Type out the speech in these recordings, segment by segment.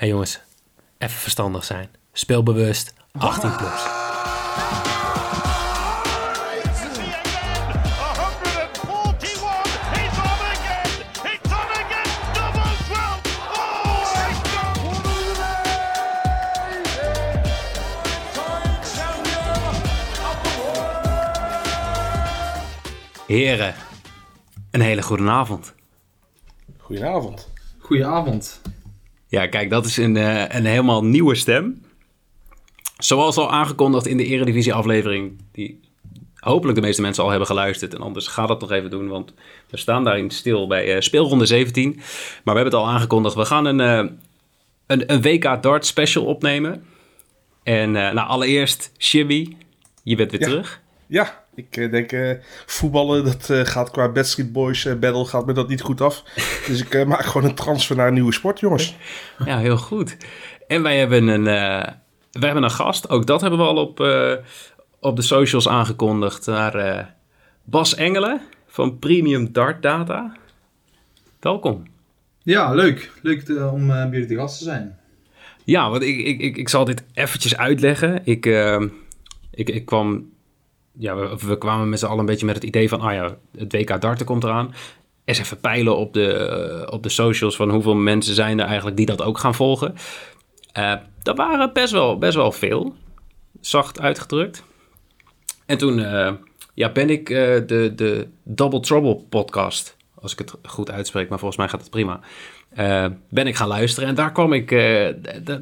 hey jongens, even verstandig zijn. Speelbewust, 18 plus. Heren, een hele goede avond. Goedenavond. Goedenavond. Ja, kijk, dat is een, eh, een helemaal nieuwe stem. Zoals al aangekondigd in de Eredivisie-aflevering, die hopelijk de meeste mensen al hebben geluisterd. En anders ga dat nog even doen, want we staan daarin stil bij uh, speelronde 17. Maar we hebben het al aangekondigd, we gaan een, uh, een, een, WK Dart special opnemen. En nou, allereerst, Shibby, je bent weer ja. terug. Ja, ik uh, denk uh, voetballen, dat uh, gaat qua Backstreet Boys battle gaat me dat niet goed af. dus ik maak gewoon een transfer naar een nieuwe sport, jongens. Ja, heel goed. En wij hebben een, wij hebben een gast, ook dat hebben we al op, op de socials aangekondigd, naar Bas Engelen van Premium Dart Data. Welkom. Ja, leuk. Leuk te, om bij jullie te gast te zijn. Ja, want ik, ik, ik, ik zal dit eventjes uitleggen. Ik, ik, ik kwam ja, we, kwamen met z'n allen een beetje met het idee van, ah ja, het WK darten komt eraan. Eens even peilen op de, op de socials van hoeveel mensen zijn er eigenlijk die dat ook gaan volgen. Uh, dat waren best wel, best wel veel, zacht uitgedrukt. En toen uh, ja, ben ik de, de Double Trouble podcast, als ik het goed uitspreek, maar volgens mij gaat het prima, ben ik gaan luisteren. En daar kwam ik,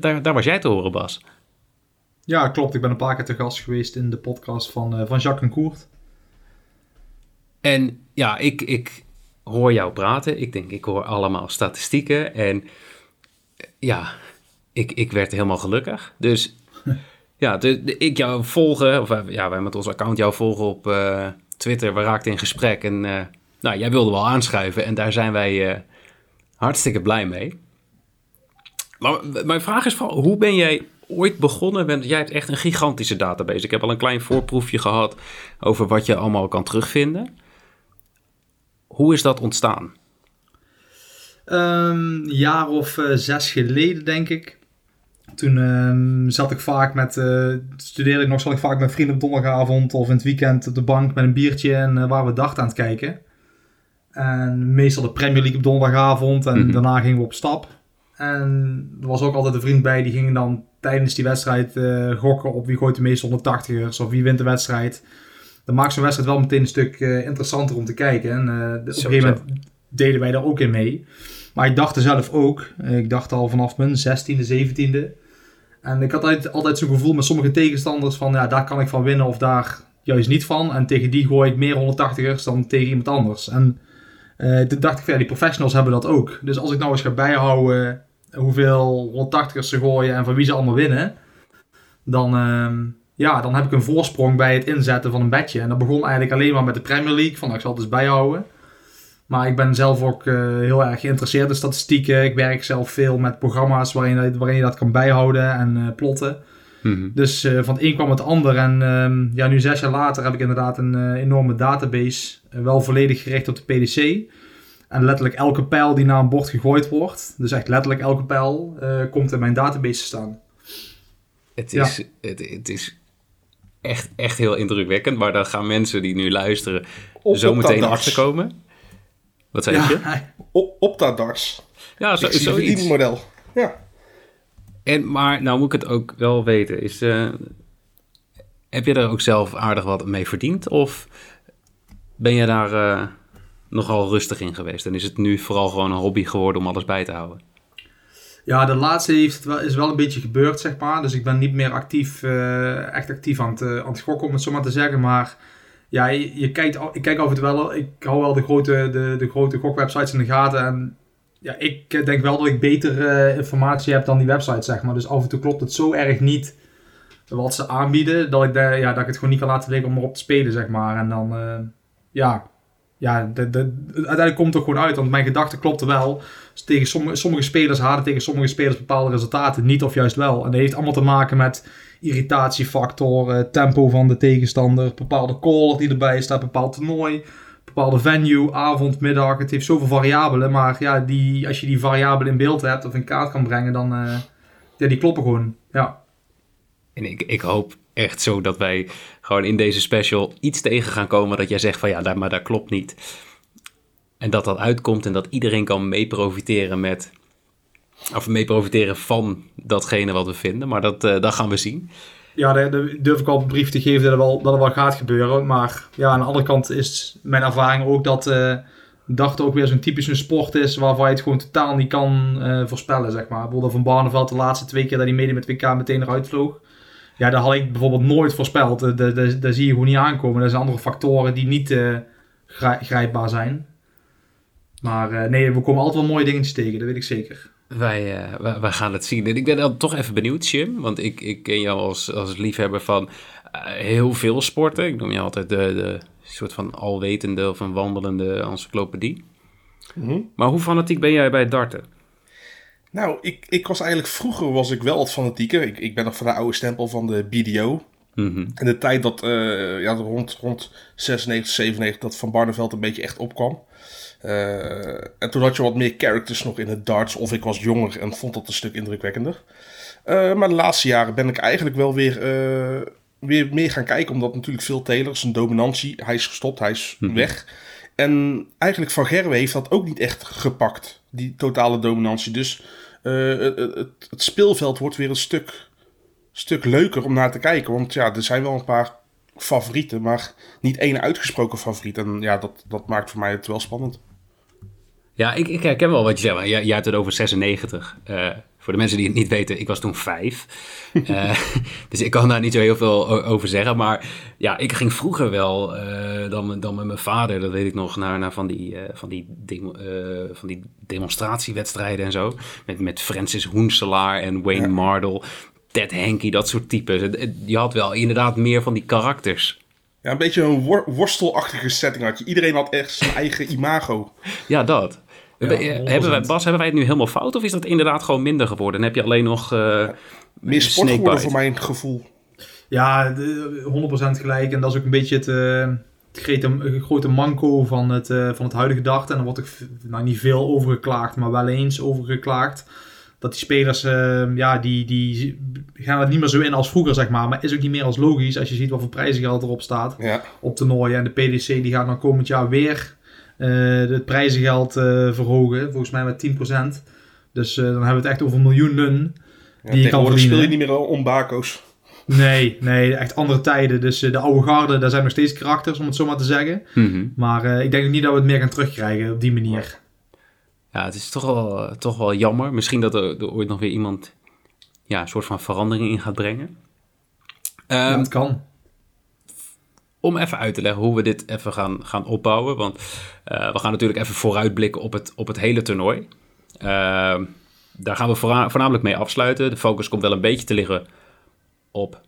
daar, daar was jij te horen, Bas. Ja, klopt. Ik ben een paar keer te gast geweest in de podcast van, uh, van Jacques en Koert. En ja, ik, ik hoor jou praten. Ik denk, ik hoor allemaal statistieken. En ja, ik, ik werd helemaal gelukkig. Dus ja, de, de, ik jou volgen, of ja, wij met ons account jou volgen op uh, Twitter. We raakten in gesprek en uh, nou, jij wilde wel aanschuiven. En daar zijn wij hartstikke blij mee. Maar mijn vraag is vooral, hoe ben jij ooit begonnen bent, jij hebt echt een gigantische database. Ik heb al een klein voorproefje gehad over wat je allemaal kan terugvinden. Hoe is dat ontstaan? Een um, jaar of uh, zes geleden, denk ik. Toen um, zat ik vaak met, uh, studeerde ik nog, zat ik vaak met vrienden op donderdagavond of in het weekend op de bank met een biertje en uh, waren we dacht aan het kijken. En meestal de Premier League op donderdagavond en mm-hmm. daarna gingen we op stap. En er was ook altijd een vriend bij die ging dan tijdens die wedstrijd uh, gokken op wie gooit de meeste 180ers of wie wint de wedstrijd. Dan maakt zo'n wedstrijd wel meteen een stuk uh, interessanter om te kijken. En uh, op een gegeven moment deden wij daar ook in mee. Maar ik dacht er zelf ook. ik dacht al vanaf mijn 16e, 17e. En ik had altijd, altijd zo'n gevoel met sommige tegenstanders van ja, daar kan ik van winnen of daar juist niet van. En tegen die gooi ik meer 180ers dan tegen iemand anders. En toen dacht ik, ja, die professionals hebben dat ook. Dus als ik nou eens ga bijhouden hoeveel 180ers ze gooien en van wie ze allemaal winnen, dan, uh, ja, dan heb ik een voorsprong bij het inzetten van een bedje. En dat begon eigenlijk alleen maar met de Premier League, van nou, ik zal het eens bijhouden. Maar ik ben zelf ook uh, heel erg geïnteresseerd in statistieken. Ik werk zelf veel met programma's waarin, je, waarin je dat kan bijhouden en uh, plotten. Mm-hmm. Dus uh, van het een kwam het ander. En ehm, ja, nu zes jaar later heb ik inderdaad een enorme database. wel volledig gericht op de PDC. En letterlijk elke pijl die naar een bord gegooid wordt, dus echt letterlijk elke pijl, uh, komt in mijn database te staan. Het is, ja. het, het, is echt, echt heel indrukwekkend, maar dan gaan mensen die nu luisteren op, zo meteen achter komen. Wat zei ja, je? Op, Optadars. Ja, zo, zoiets. model. Ja. En, maar nou moet ik het ook wel weten. Is, uh, heb je er ook zelf aardig wat mee verdiend? Of ben je daar... Uh, nogal rustig in geweest. En is het nu vooral gewoon een hobby geworden om alles bij te houden? Ja, de laatste heeft het is wel een beetje gebeurd, zeg maar. Dus ik ben niet meer actief, uh, echt actief aan het, uh, aan het gokken, om het zo maar te zeggen. Maar ja, je, kijkt, ik kijk toe wel, ik hou wel de grote, de, de grote gokwebsites in de gaten. En ja, ik denk wel dat ik beter informatie heb dan die websites, zeg maar. Dus af en toe klopt het zo erg niet wat ze aanbieden, dat ik, de, ja, dat ik het gewoon niet kan laten liggen om erop te spelen, zeg maar. En dan, ja, ja, de, de, uiteindelijk komt het ook gewoon uit. Want mijn gedachte klopte wel. Dus tegen sommige, sommige spelers hadden tegen sommige spelers bepaalde resultaten. Niet of juist wel. En dat heeft allemaal te maken met irritatiefactor, tempo van de tegenstander, bepaalde caller die erbij staat, bepaald toernooi, bepaalde venue, avond, middag. Het heeft zoveel variabelen. Maar ja, die, als je die variabelen in beeld hebt of in kaart kan brengen, dan uh, ja, die kloppen gewoon. Ja. En ik, ik hoop echt zo dat wij gewoon in deze special iets tegen gaan komen dat jij zegt van ja, maar dat klopt niet. En dat dat uitkomt en dat iedereen kan mee profiteren met, of mee profiteren van datgene wat we vinden. Maar dat, uh, dat gaan we zien. Ja, daar, durf ik al een brief te geven dat het, wel, dat het wel gaat gebeuren. Maar ja, aan de andere kant is mijn ervaring ook dat uh, dacht ook weer zo'n typische sport is waarvan je het gewoon totaal niet kan uh, voorspellen, zeg maar. Bijvoorbeeld Van Barneveld de laatste twee keer dat hij mede met WK meteen eruit vloog. Ja, dat had ik bijvoorbeeld nooit voorspeld. Daar zie je gewoon niet aankomen. Er zijn andere factoren die niet uh, grijpbaar zijn. Maar nee, we komen altijd wel mooie dingen tegen, dat weet ik zeker. Wij, uh, wij, gaan het zien. En ik ben dan toch even benieuwd, Jim. Want ik, ik ken jou als, als liefhebber van uh, heel veel sporten. Ik noem je altijd de, de soort van alwetende of een wandelende encyclopedie. Mm -hmm. Maar hoe fanatiek ben jij bij darten? Nou, ik, ik was eigenlijk vroeger was ik wel wat fanatieker. Ik, ik ben nog van de oude stempel van de BDO. Mm -hmm. En de tijd dat uh, ja, rond, rond 96, 97 dat Van Barneveld een beetje echt opkwam. Uh, en toen had je wat meer characters nog in het darts. Of ik was jonger en vond dat een stuk indrukwekkender. Uh, maar de laatste jaren ben ik eigenlijk wel weer, weer meer gaan kijken. Omdat natuurlijk veel Taylor, zijn dominantie, hij is gestopt, hij is mm -hmm. weg. En eigenlijk Van Gerwe heeft dat ook niet echt gepakt. Die totale dominantie. Dus het, het, het speelveld wordt weer een stuk, stuk leuker om naar te kijken. Want ja, er zijn wel een paar favorieten, maar niet één uitgesproken favoriet. En ja, dat, dat maakt voor mij het wel spannend. Ja, ik, ik herken wel wat je zegt. Maar jij, hebt het over 96. Uh, voor de mensen die het niet weten, ik was toen vijf. uh, dus ik kan daar niet zo heel veel over zeggen. Maar ja, ik ging vroeger wel uh, dan, dan met mijn vader, dat weet ik nog, naar, naar van, die, van, die demo, van die demonstratiewedstrijden en zo. Met, met Francis Hoenselaar en Wayne ja. Mardle. Ted Henke, dat soort types. Je had wel inderdaad meer van die karakters. Ja, een beetje een wor worstelachtige setting had je. Iedereen had echt zijn eigen imago. Ja, dat. Ja, hebben wij, Bas, hebben wij het nu helemaal fout? Of is dat inderdaad gewoon minder geworden? En heb je alleen nog uh, Meer sport geworden voor mijn gevoel. Ja, de, 100% gelijk. En dat is ook een beetje het, uh, het grote manco van het, uh, van het huidige dag. En dan wordt er nou, niet veel over geklaagd, maar wel eens over geklaagd dat die spelers, uh, ja, die, die gaan er niet meer zo in als vroeger, zeg maar. Maar is ook niet meer als logisch als je ziet wat voor prijzengeld erop staat ja. op toernooien. En de PDC die gaat dan komend jaar weer het prijzengeld uh, verhogen, volgens mij met 10%. Dus dan hebben we het echt over miljoenen ja, die je kan verdienen. speel je niet meer om bako's. Nee, nee, echt andere tijden. Dus de oude garde, daar zijn nog steeds karakters, om het zo maar te zeggen. Mm -hmm. Maar ik denk niet dat we het meer gaan terugkrijgen op die manier. Ja, het is toch wel, toch wel jammer. Misschien dat er, er ooit nog weer iemand ja, een soort van verandering in gaat brengen. Um, ja, het kan. Om even uit te leggen hoe we dit even gaan, gaan opbouwen. Want uh, we gaan natuurlijk even vooruitblikken op het, op het hele toernooi. Uh, daar gaan we voornamelijk mee afsluiten. De focus komt wel een beetje te liggen op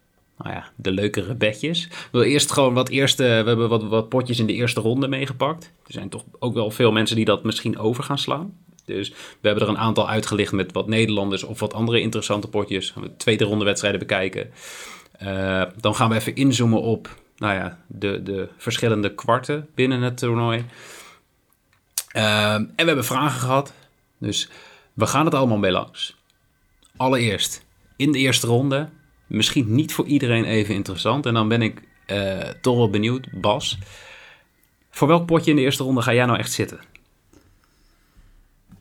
nou ja, de leukere bedjes. Wil eerst gewoon wat eerste. We hebben wat, wat potjes in de eerste ronde meegepakt. Er zijn toch ook wel veel mensen die dat misschien over gaan slaan. Dus we hebben er een aantal uitgelicht met wat Nederlanders of wat andere interessante potjes. Gaan we tweede ronde wedstrijden bekijken. Uh, dan gaan we even inzoomen op nou ja, de, de verschillende kwarten binnen het toernooi. Uh, en we hebben vragen gehad. Dus we gaan het allemaal mee langs. Allereerst, in de eerste ronde misschien niet voor iedereen even interessant. En dan ben ik uh, toch wel benieuwd, Bas. Voor welk potje in de eerste ronde ga jij nou echt zitten?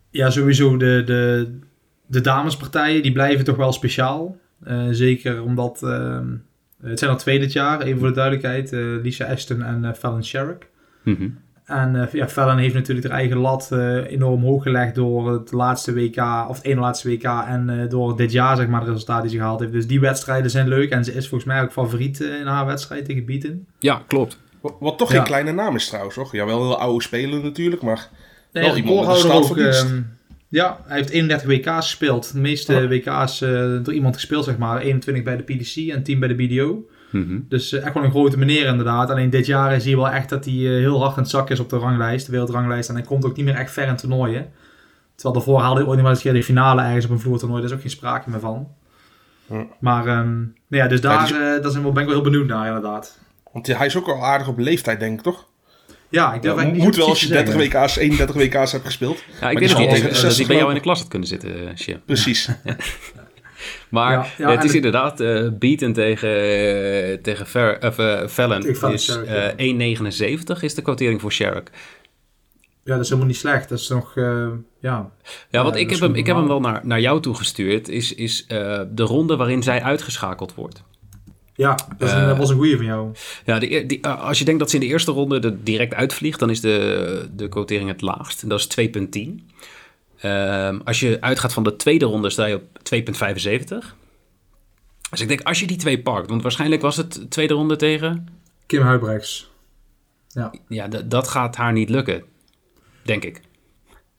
Ja, sowieso de, de, de damespartijen, die blijven toch wel speciaal. Uh, zeker omdat, uh, het zijn al twee dit jaar, even voor de duidelijkheid. Lisa Ashton en Fallon Sherrick. Mm -hmm. En uh, ja, Fallon heeft natuurlijk haar eigen lat uh, enorm hoog gelegd door het laatste WK, of het ene laatste WK en uh, door dit jaar zeg maar de resultaten die ze gehaald heeft. Dus die wedstrijden zijn leuk en ze is volgens mij ook favoriet in haar wedstrijd tegen Bieten. Ja, klopt. Wat, wat toch ja. geen kleine naam is trouwens, toch? Ja, wel heel oude speler natuurlijk, maar nee, wel iemand met een ook, um, Ja, hij heeft 31 WK's gespeeld. De meeste oh. WK's door iemand gespeeld zeg maar. 21 bij de PDC en 10 bij de BDO. Mm -hmm. Dus uh, echt wel een grote meneer inderdaad. Alleen dit jaar zie je wel echt dat hij uh, heel hard aan het zak is op de ranglijst, de wereldranglijst. En hij komt ook niet meer echt ver in toernooien. Terwijl daarvoor haalde hij ooit nog wel eens de finale ergens op een vloertoernooi. Daar is ook geen sprake meer van. Maar um, nou ja, dus daar, ja, dus... Daar zijn we, ben ik wel heel benieuwd naar inderdaad. Want hij is ook al aardig op leeftijd denk ik toch? Ja, ik durf Ja, eigenlijk niet moet wel als je te 30 zeggen. WK's, 31 WK's hebt gespeeld. Ja, ik Maar denk die dat, die, dat die 60 bij jou in de klas had kunnen zitten, eh, Shim. Precies. Maar Ja, ja, het is de- inderdaad, eh Beaton tegen, eh, tegen Ver, of, eh, Fallon is Sherrick, eh, ja. 1,79 is de quotering voor Sherrick. Ja, dat is helemaal niet slecht. Dat is nog, eh, ja. Ja, want ik heb hem, ik heb hem wel naar, naar jou toegestuurd, is, is eh, de ronde waarin zij uitgeschakeld wordt. Ja, dat, is een, Eh, dat was een goeie van jou. Ja, die, eh, als je denkt dat ze in de eerste ronde er direct uitvliegt, dan is de, de quotering het laagst. En dat is 2,10. Ehm, als je uitgaat van de tweede ronde, sta je op 2,75. Dus ik denk, als je die twee pakt, want waarschijnlijk was het tweede ronde tegen... Kim Huibrechts. Ja. Ja, dat gaat haar niet lukken, denk ik.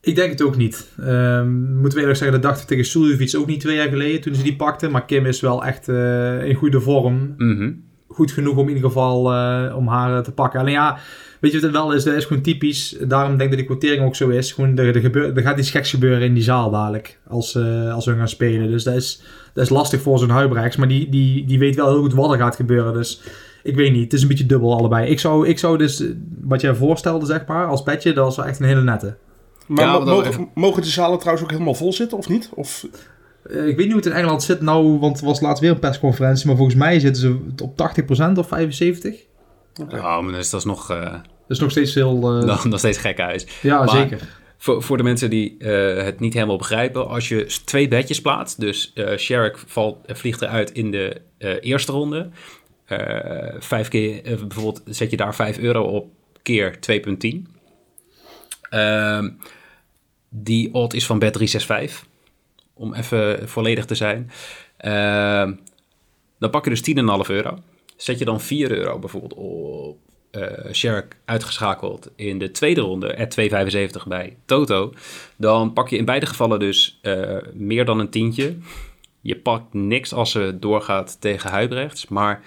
Ik denk het ook niet. Ehm, moeten we eerlijk zeggen, dat dachten we tegen Suljovic ook niet twee jaar geleden toen ze die pakte. Maar Kim is wel echt eh, in goede vorm. Mhm. Goed genoeg om in ieder geval eh, om haar eh, te pakken. Alleen ja, weet je wat het wel is? Dat is gewoon typisch. Daarom denk ik dat die quotering ook zo is. Gewoon, er, er, gebeur, er gaat iets geks gebeuren in die zaal dadelijk. Als, eh, als we gaan spelen. Dus dat is, dat is lastig voor zo'n Huibrechts. Maar die, die, die weet wel heel goed wat er gaat gebeuren. Dus ik weet niet. Het is een beetje dubbel allebei. Ik zou, ik zou dus, wat jij voorstelde zeg maar, als petje. Dat was wel echt een hele nette. Maar Ja, mo- maar dan mogen, even- mogen de zalen trouwens ook helemaal vol zitten, of niet? Of, Eh, ik weet niet hoe het in Engeland zit nou, want er was laatst weer een persconferentie. Maar volgens mij zitten ze op 80% of 75%. Ja, maar dat is, dat is nog, eh, Dat is nog steeds heel... eh, nog, nog steeds gek huis. ja, maar- zeker. Voor, voor de mensen die eh, het niet helemaal begrijpen, als je twee bedjes plaatst, dus eh Sherrick valt, vliegt eruit in de eh, eerste ronde. Eh, vijf keer, bijvoorbeeld zet je daar 5 euro op keer 2,10. Die odd is van bet365, om even volledig te zijn. Ehm, dan pak je dus 10,5 euro. Zet je dan 4 euro bijvoorbeeld op eh Sherrick uitgeschakeld in de tweede ronde, at 2,75 bij Toto. Dan pak je in beide gevallen dus eh, meer dan een tientje. Je pakt niks als ze doorgaat tegen Huibrechts, maar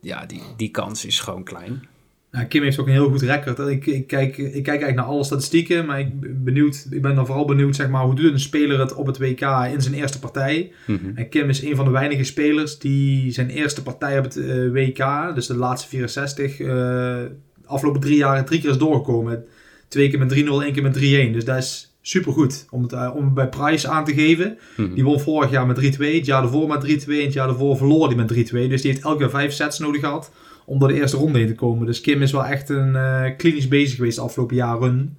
ja, die, die kans is gewoon klein. Ja, Kim heeft ook een heel goed record. Ik, ik, kijk, ik kijk eigenlijk naar alle statistieken, maar ik, ben benieuwd, ik ben dan vooral benieuwd zeg maar, hoe doet een speler het op het WK in zijn eerste partij. Mhm. En Kim is een van de weinige spelers die zijn eerste partij op het eh, WK, dus de laatste 64, eh afgelopen drie jaar drie keer is doorgekomen. Twee keer met 3-0, één keer met 3-1. Dus dat is supergoed om het, eh, om het bij Price aan te geven. Mhm. Die won vorig jaar met 3-2, het jaar daarvoor met 3-2 en het jaar daarvoor verloor hij met 3-2. Dus die heeft elke keer vijf sets nodig gehad om door de eerste ronde heen te komen. Dus Kim is wel echt een eh, klinisch bezig geweest de afgelopen jaren.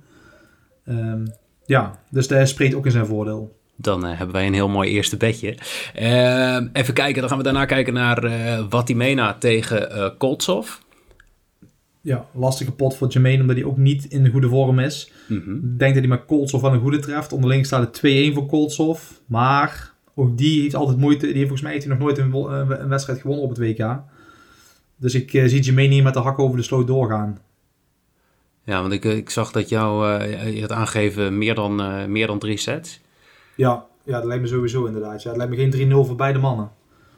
Ehm, ja, dus dat spreekt ook in zijn voordeel. Dan eh, hebben wij een heel mooi eerste bedje. Ehm, even kijken, dan gaan we daarna kijken naar eh Vatimena tegen eh Koltsov. Ja, lastige pot voor Jermaine, omdat hij ook niet in de goede vorm is. Mhm. Ik denk dat hij met Koltsov wel een goede treft. Onderling staat het 2-1 voor Koltsov. Maar ook die heeft altijd moeite. Die heeft volgens mij heeft hij nog nooit een wedstrijd gewonnen op het WK. Dus ik eh, zie Jermaine hier met de hak over de sloot doorgaan. Ja, want ik, eh, ik zag dat jou, eh, je had aangegeven meer dan, meer dan drie sets. Ja, ja, dat lijkt me sowieso inderdaad. Ja, het lijkt me geen 3-0 voor beide mannen.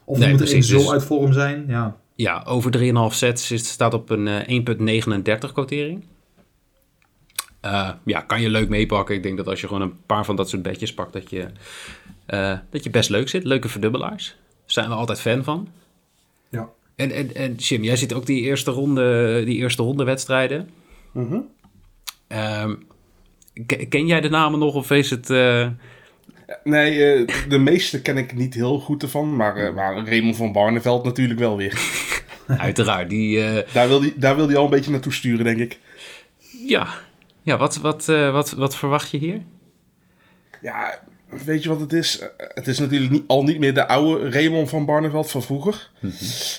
Of Nee, moet er zo dus- uit vorm zijn. Ja. Ja, over 3,5 sets is, staat op een eh, 1,39 quotering. Eh, ja, kan je leuk meepakken. Ik denk dat als je gewoon een paar van dat soort bedjes pakt, dat je, dat je best leuk zit. Leuke verdubbelaars. Zijn we altijd fan van. Ja. En, en, en Jim, jij ziet ook die eerste ronde, die eerste ronde wedstrijden. Mhm. Ehm, ken, ken jij de namen nog of is het... eh, Nee, eh, de meeste ken ik niet heel goed ervan. Maar, eh, maar Raymond van Barneveld natuurlijk wel weer. uiteraard, die... Daar wil hij daar wil hij al een beetje naartoe sturen, denk ik. ja, ja wat, wat, wat, wat verwacht je hier? Ja, weet je wat het is? Eh, Het is natuurlijk niet, al niet meer de oude Raymond van Barneveld van vroeger.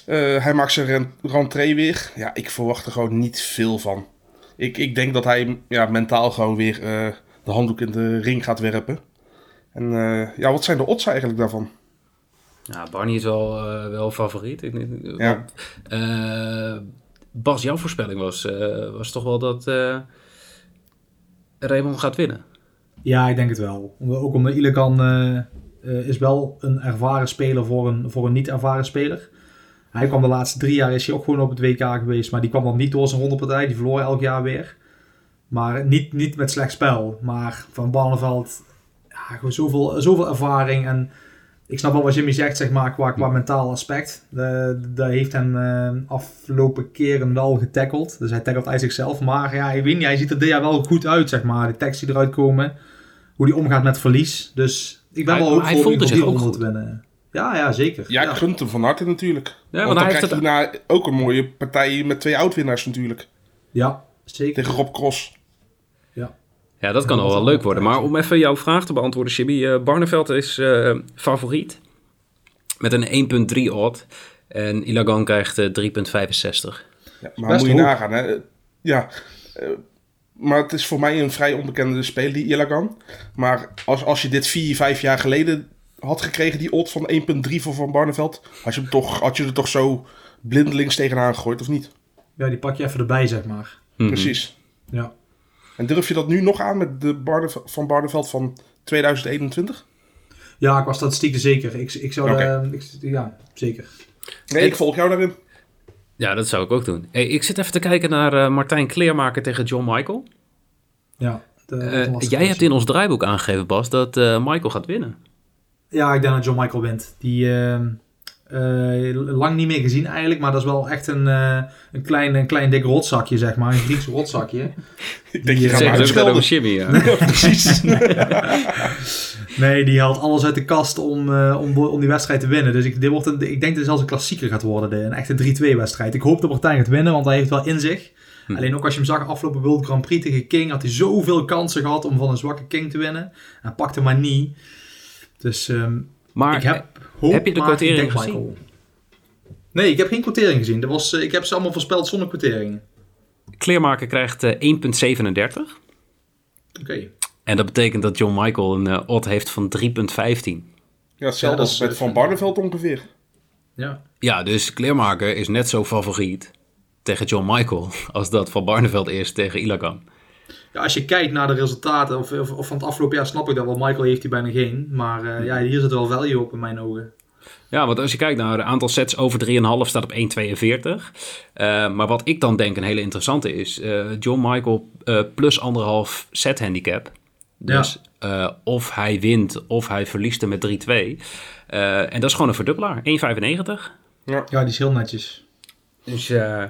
Eh, hij maakt zijn ren- rentree weer. Ja, ik verwacht er gewoon niet veel van. Ik, ik denk dat hij ja, mentaal gewoon weer eh, de handdoek in de ring gaat werpen. En eh, ja, wat zijn de odds eigenlijk daarvan? Ja, Barney is wel, eh, wel favoriet. Ik, ik- Ja. want, eh, Bas, jouw voorspelling was, eh, was toch wel dat eh Raymond gaat winnen. Ja, ik denk het wel. Ook omdat Ilekan eh, eh, is wel een ervaren speler voor een, voor een niet-ervaren speler. Hij kwam de laatste drie jaar is hij ook gewoon op het WK geweest. Maar die kwam dan niet door zijn rondepartij. Die verloor elk jaar weer. Maar niet, niet met slecht spel. Maar Van Barneveld, ja, gewoon zoveel, zoveel ervaring. En ik snap wel wat Jimmy zegt, zeg maar, qua, qua mentaal aspect. Dat heeft hem uh, afgelopen keren wel getackeld. Dus hij tackelt uit zichzelf. Maar ja, ik weet niet, hij ziet er dit wel goed uit, zeg maar. De tekst die eruit komen. Hoe die omgaat met verlies. Dus ik ben Hij- wel hoopvol hij zich die ook goed. winnen. Ja, ja, zeker. Ja, ik gunt hem van harte natuurlijk. Ja, want, want dan hij heeft krijgt hij daarna ook een mooie partij met twee oud-winnaars natuurlijk. Ja, zeker. Tegen Rob Cross. Ja. Ja, dat kan Ja, al dat wel leuk worden. Maar om even jouw vraag te beantwoorden, Chibi. eh, Barneveld is eh, favoriet. Met een 1.3 odd. En Ilagan krijgt eh, 3.65. Ja, maar Best moet je hoog. nagaan, hè. Ja, eh, maar het is voor mij een vrij onbekende speler, die Ilagan. Maar als, als je dit vier, vijf jaar geleden had gekregen, die odd van 1.3 voor Van Barneveld, had je, hem toch, had je er toch zo blindelings tegenaan gegooid, of niet? Ja, die pak je even erbij, zeg maar. Mhm. Precies. Ja. En durf je dat nu nog aan met de Van Barneveld van 2021? Ja, qua statistieken zeker. Ik, ik zou... Oké. eh, ik, ja, zeker. Nee, ik volg jou daarin. Ja, dat zou ik ook doen. Hey, ik zit even te kijken naar eh, Martijn Kleermaker tegen John Michael. Ja. de- Eh, de jij hebt in ons draaiboek aangegeven, Bas, dat eh, Michael gaat winnen. Ja, ik denk dat John Michael wint. Die eh, lang niet meer gezien eigenlijk, maar dat is wel echt een, eh, een, klein, een klein dik rotzakje, zeg maar. Een Grieks rotzakje. Ik denk, Die, je eh, gaat ook uitschelden. over Jimmy, ja. Precies. nee, die haalt alles uit de kast om, eh, om, om die wedstrijd te winnen. Dus ik, dit wordt een, ik denk dat het zelfs een klassieker gaat worden. de- Een echte 3-2 wedstrijd. Ik hoop dat Martijn gaat winnen, want hij heeft wel in zich. Hm. Alleen ook als je hem zag afgelopen World Grand Prix tegen King, had hij zoveel kansen gehad om van een zwakke King te winnen. Hij pakte maar niet. Dus ehm, Maar ik heb heb je de quotering gezien? Michael. Nee, ik heb geen quotering gezien. Dat was, eh, ik heb ze allemaal voorspeld zonder quoteringen. Kleermaker krijgt eh, 1.37. Oké. En dat betekent dat John Michael een eh, odd heeft van 3.15. Ja, hetzelfde als met eh, Van Barneveld ongeveer. Ja. Ja, dus Kleermaker is net zo favoriet tegen John Michael als dat Van Barneveld is tegen Ilagan. Ja, als je kijkt naar de resultaten of, of, of van het afgelopen jaar, snap ik dat wel. Michael heeft hij bijna geen. Maar eh, ja, hier zit wel value op in mijn ogen. Ja, want als je kijkt naar het aantal sets over 3,5 staat op 1,42. Eh, maar wat ik dan denk een hele interessante is, eh, John Michael eh, plus anderhalf set handicap. Dus eh, of hij wint of hij verliest er met 3-2. Eh, en dat is gewoon een verdubbelaar, 1,95. Ja, die is heel netjes. Dus eh,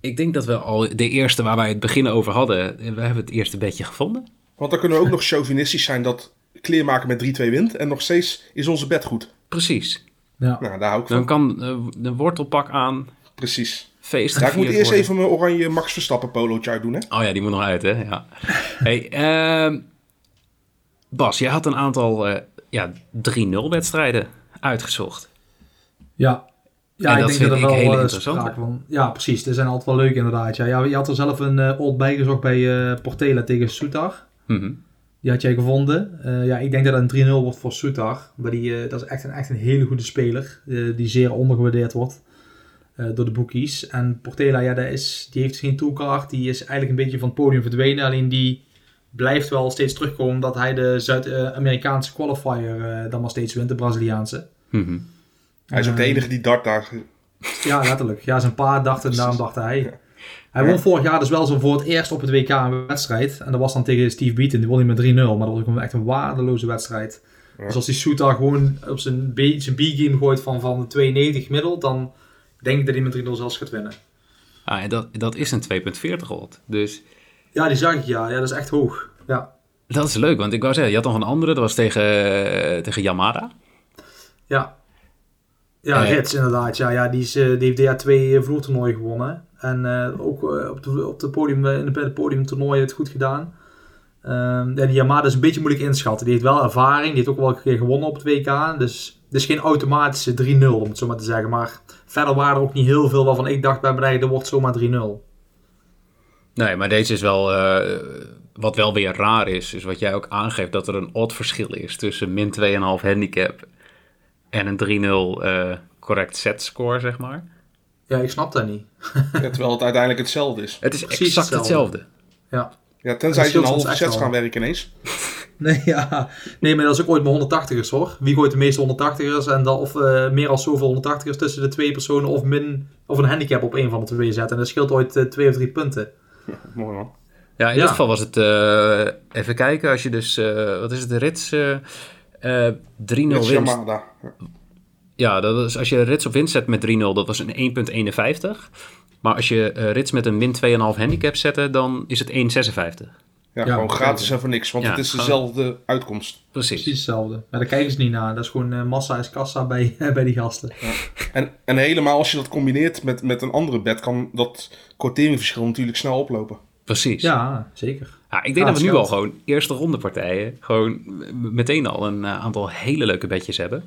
ik denk dat we al de eerste waar wij het begin over hadden, eh, we hebben het eerste bedje gevonden. Want dan kunnen we ook nog chauvinistisch zijn dat kleermaker met 3-2 wint. En nog steeds is onze bed goed. Precies. Ja. Nou, daar hou ik Dan kan eh, de wortelpak aan, Precies. feest Ja, ik moet eerst worden. even mijn oranje Max Verstappen polootje uitdoen, hè? Oh ja, die moet nog uit, hè? Ja. hey, ehm, Bas, jij had een aantal eh, ja, 3-0 wedstrijden uitgezocht. Ja. Ja, En ik dat denk vind dat er wel hele eh, interessante. sprake van. Ja, precies. Die zijn altijd wel leuk inderdaad. Ja, ja je had er zelf een eh odd bijgezocht bij eh, Portela tegen Soutar. Mhm. Die had jij gevonden. Ja, ik denk dat het een 3-0 wordt voor Soutar. Maar die, dat is echt een, echt een hele goede speler. die zeer ondergewaardeerd wordt door de bookies. En Portela, ja, dat is, die heeft geen toolcard. Die is eigenlijk een beetje van het podium verdwenen. Alleen die blijft wel steeds terugkomen. Omdat hij de Zuid-Amerikaanse qualifier dan maar steeds wint. De Braziliaanse. Mhm. Hij is ook de enige die dart daar... Ja, letterlijk. Ja, zijn pa dacht en daarom dacht hij. Ja. Hij Ja. won vorig jaar dus wel zo voor het eerst op het WK een wedstrijd. En dat was dan tegen Steve Beaton. Die won hij met 3-0. Maar dat was ook echt een waardeloze wedstrijd. Ja. Dus als die Soutar gewoon op zijn B- zijn B-game gooit van, van de 92 gemiddeld, dan denk ik dat hij met 3-0 zelfs gaat winnen. Ah, en dat, dat is een 2.40 odd. Dus Ja, die zag ik ja. Ja, dat is echt hoog. Ja, dat is leuk, want ik wou zeggen, je had nog een andere. Dat was tegen, eh, tegen Yamada. ja. Ja, Eh. Rits inderdaad. Ja, ja, die, is, eh, die heeft dit jaar twee vloertoernooien gewonnen. En eh, ook eh, op, de, op de podium, eh, in de, de podiumtoernooien het goed gedaan. Ja, die Yamada is een beetje moeilijk inschatten. Die heeft wel ervaring. Die heeft ook wel een keer gewonnen op het WK. Dus het is geen automatische 3-0, om het zo maar te zeggen. Maar verder waren er ook niet heel veel waarvan ik dacht bij mij, dat wordt zomaar 3-0. Nee, maar deze is wel... eh, wat wel weer raar is, is wat jij ook aangeeft... dat er een odd verschil is tussen min 2,5 handicap... en een 3-0 eh, correct set score, zeg maar. Ja, ik snap dat niet. Ja, terwijl het uiteindelijk hetzelfde is. Het is Precies exact hetzelfde. hetzelfde. Ja. Ja, tenzij ze een halve echt sets gaan werken ineens. Nee, ja. nee, maar dat is ook ooit met 180ers hoor. Wie gooit de meeste 180ers en dan of eh, meer als zoveel 180ers tussen de twee personen of min of een handicap op een van de twee zetten. En dat scheelt ooit eh, twee of drie punten. Mooi man. Ja, in Ja. dit geval was het... eh, even kijken, als je dus... eh, wat is het, de rits... eh, Eh 3-0 Met winst. Yamada. Ja, dat is, als je Rits op winst zet met 3-0, dat was een 1,51. Maar als je eh, Rits met een min 2,5 handicap zette, dan is het 1,56. Ja, Ja, gewoon gratis en voor niks, want Ja, het is gewoon- dezelfde uitkomst. Precies. Precies hetzelfde. Maar daar kijken ze niet naar. Dat is gewoon eh, massa is kassa bij, bij die gasten. En, en helemaal als je dat combineert met, met een andere bed, kan dat quoteringverschil natuurlijk snel oplopen. Precies. Ja, zeker. Ja, ik denk dat we nu al gewoon eerste ronde partijen gewoon meteen al een eh, aantal hele leuke bedjes hebben.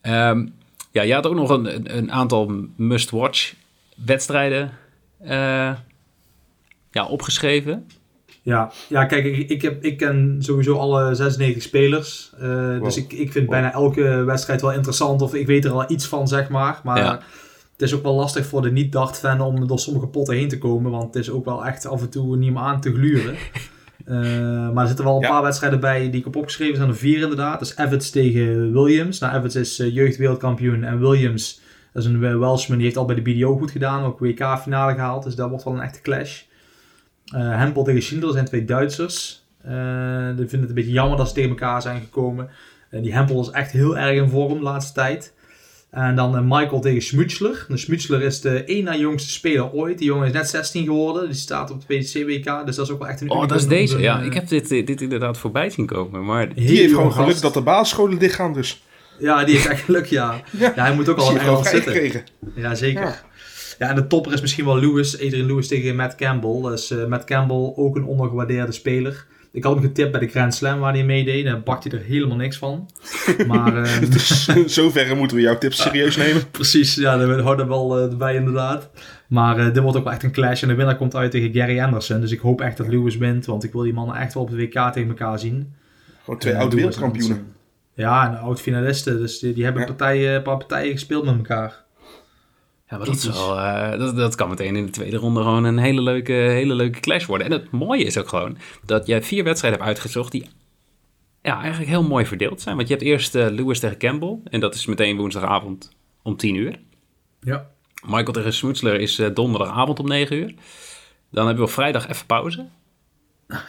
Ehm, ja, je had ook nog een, een- aantal must-watch wedstrijden eh, ja, opgeschreven. Ja, ja kijk, ik, ik, heb, ik ken sowieso alle 96 spelers. Eh, Dus ik, ik vind Wow. bijna elke wedstrijd wel interessant. Of ik weet er al iets van, zeg maar. Maar Ja. Het is ook wel lastig voor de niet-dart-fan om door sommige potten heen te komen. Want het is ook wel echt af en toe niet meer aan te gluren. Eh, maar er zitten wel een Ja. paar wedstrijden bij die ik heb opgeschreven. Er zijn er vier inderdaad. Dus Evans tegen Williams. Nou, Evans is eh, jeugdwereldkampioen. En Williams, dat is een eh, Welshman, die heeft al bij de BDO goed gedaan. Ook WK-finale gehaald. Dus dat wordt wel een echte clash. Eh Hempel tegen Schindler zijn twee Duitsers. Eh ik vind het een beetje jammer dat ze tegen elkaar zijn gekomen. Die Hempel is echt heel erg in vorm de laatste tijd. En dan eh, Michael tegen Schmutzler. De Schmutzler is de één na jongste speler ooit. Die jongen is net 16 geworden. Die staat op het WC-WK. Dus dat is ook wel echt een Oh, dat is deze. Ja, Eh, ik heb dit, dit inderdaad voorbij zien komen. Maar Die heeft gewoon geluk dat de basisscholen dichtgaan dus. Ja, die heeft echt geluk, ja. Ja. Ja, hij moet ook al in gewoon Engeland zitten. gekregen. Ja, zeker. Ja. Ja. en de topper is misschien wel Lewis. Adrian Lewis tegen Matt Campbell. Dus eh, Matt Campbell, ook een ondergewaardeerde speler. Ik had hem getipt bij de Grand Slam waar hij meedeed. Daar bakte hij er helemaal niks van. Maar eh, Dus in zoverre moeten we jouw tips serieus nemen. precies, ja, daar houden we wel eh, bij inderdaad. Maar eh, dit wordt ook wel echt een clash. En de winnaar komt uit tegen Gary Anderson. Dus ik hoop echt dat Lewis wint. Want ik wil die mannen echt wel op het WK tegen elkaar zien. Gewoon twee Eh, oude Lewis wereldkampioenen. Anderson. Ja, en oud-finalisten. Dus die, die hebben Ja. partijen, een paar partijen gespeeld met elkaar. Ja, maar dat, is wel, eh, dat, dat kan meteen in de tweede ronde gewoon een hele leuke, hele leuke clash worden. En het mooie is ook gewoon dat jij vier wedstrijden hebt uitgezocht die ja, eigenlijk heel mooi verdeeld zijn. Want je hebt eerst eh, Lewis tegen Campbell en dat is meteen woensdagavond om 10 uur. Ja. Michael tegen Smutsler is eh, donderdagavond om 9 uur. Dan hebben we op vrijdag even pauze.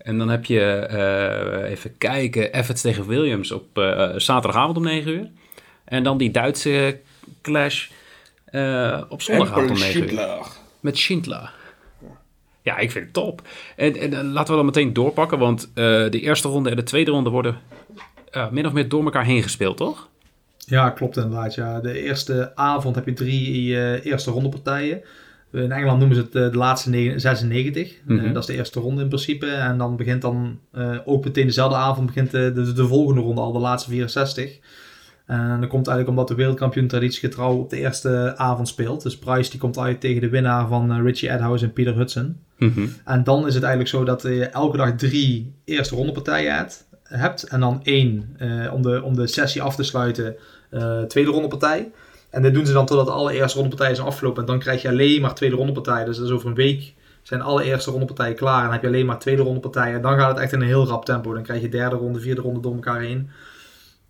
En dan heb je, even kijken, Evans tegen Williams op zaterdagavond om 9 uur. En dan die Duitse clash eh, op zondagavond om 9 uur. Schindler. Met Schindler. Ja, ik vind het top. En, en laten we dan meteen doorpakken, want eh, de eerste ronde en de tweede ronde worden eh, min of meer door elkaar heen gespeeld, toch? Ja, klopt inderdaad. Ja. De eerste avond heb je drie eh, eerste rondepartijen. In Engeland noemen ze het eh, de laatste nege- 96. Eh, Mhm. dat is de eerste ronde in principe. En dan begint dan eh, ook meteen dezelfde avond begint de, de, de volgende ronde, al de laatste 64. En dat komt eigenlijk omdat de wereldkampioen traditiegetrouw op de eerste avond speelt. Dus Price die komt uit tegen de winnaar van eh, Richie Edhouse en Peter Hudson. Mhm. En dan is het eigenlijk zo dat je elke dag drie eerste rondepartijen hebt. hebt en dan één eh, om, de, om de sessie af te sluiten, eh, tweede rondepartij. En dit doen ze dan totdat alle eerste rondepartijen zijn afgelopen. En dan krijg je alleen maar tweede rondepartijen. Dus dat is over een week zijn alle eerste rondepartijen klaar. En dan heb je alleen maar tweede rondepartijen. En dan gaat het echt in een heel rap tempo. Dan krijg je derde ronde, vierde ronde door elkaar heen.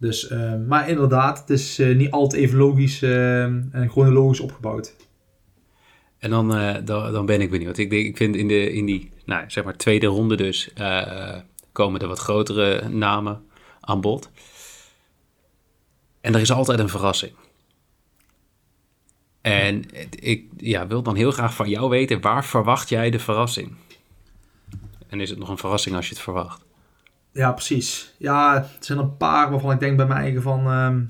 Dus, eh, maar inderdaad, het is eh, niet altijd even logisch eh, en chronologisch opgebouwd. En dan, dan, dan ben ik benieuwd. Ik, ik vind in, de, in die nou, zeg maar tweede ronde dus komen er wat grotere namen aan bod. En er is altijd een verrassing. En ik ja, wil dan heel graag van jou weten, waar verwacht jij de verrassing? En is het nog een verrassing als je het verwacht? Ja, precies. Ja, er zijn een paar waarvan ik denk bij mijn eigen van... ehm,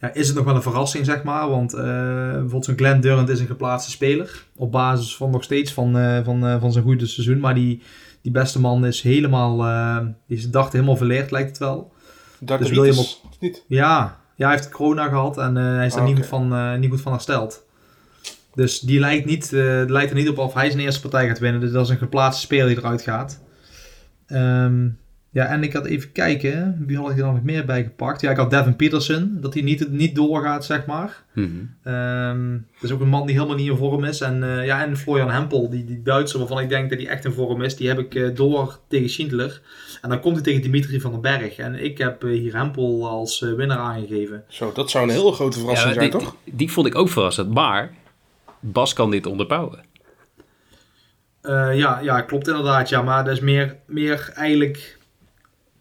ja, is het nog wel een verrassing, zeg maar? Want eh, bijvoorbeeld zo'n Glenn Durant is een geplaatste speler. Op basis van nog steeds van, eh, van, eh, van zijn goede seizoen. Maar die, die beste man is helemaal... eh, die is de dag helemaal verleerd, lijkt het wel. Darteritis, wil je hem of niet? Ja, ja hij heeft corona gehad en hij is er Ah, niet, goed van, niet goed van hersteld. Dus die lijkt, niet, lijkt er niet op of hij zijn eerste partij gaat winnen. Dus dat is een geplaatste speler die eruit gaat. Ehm, ja, en ik had even kijken. Wie had ik er dan nog meer bij gepakt? Ja, ik had Devin Peterson. Dat hij niet, niet doorgaat, zeg maar. Ehm, dat is ook een man die helemaal niet in vorm is. En, eh, ja, en Florian Hempel, die, die Duitser waarvan ik denk dat hij echt in vorm is. Die heb ik eh, door tegen Schindler. En dan komt hij tegen Dimitri van den Berg. En ik heb eh, hier Hempel als eh, winnaar aangegeven. Zo, dat zou een hele grote verrassing Ja, zijn, die, toch? Die vond ik ook verrassend, maar Bas kan dit onderbouwen. Eh, ja, ja, klopt inderdaad. Ja, maar dat is meer, meer eigenlijk...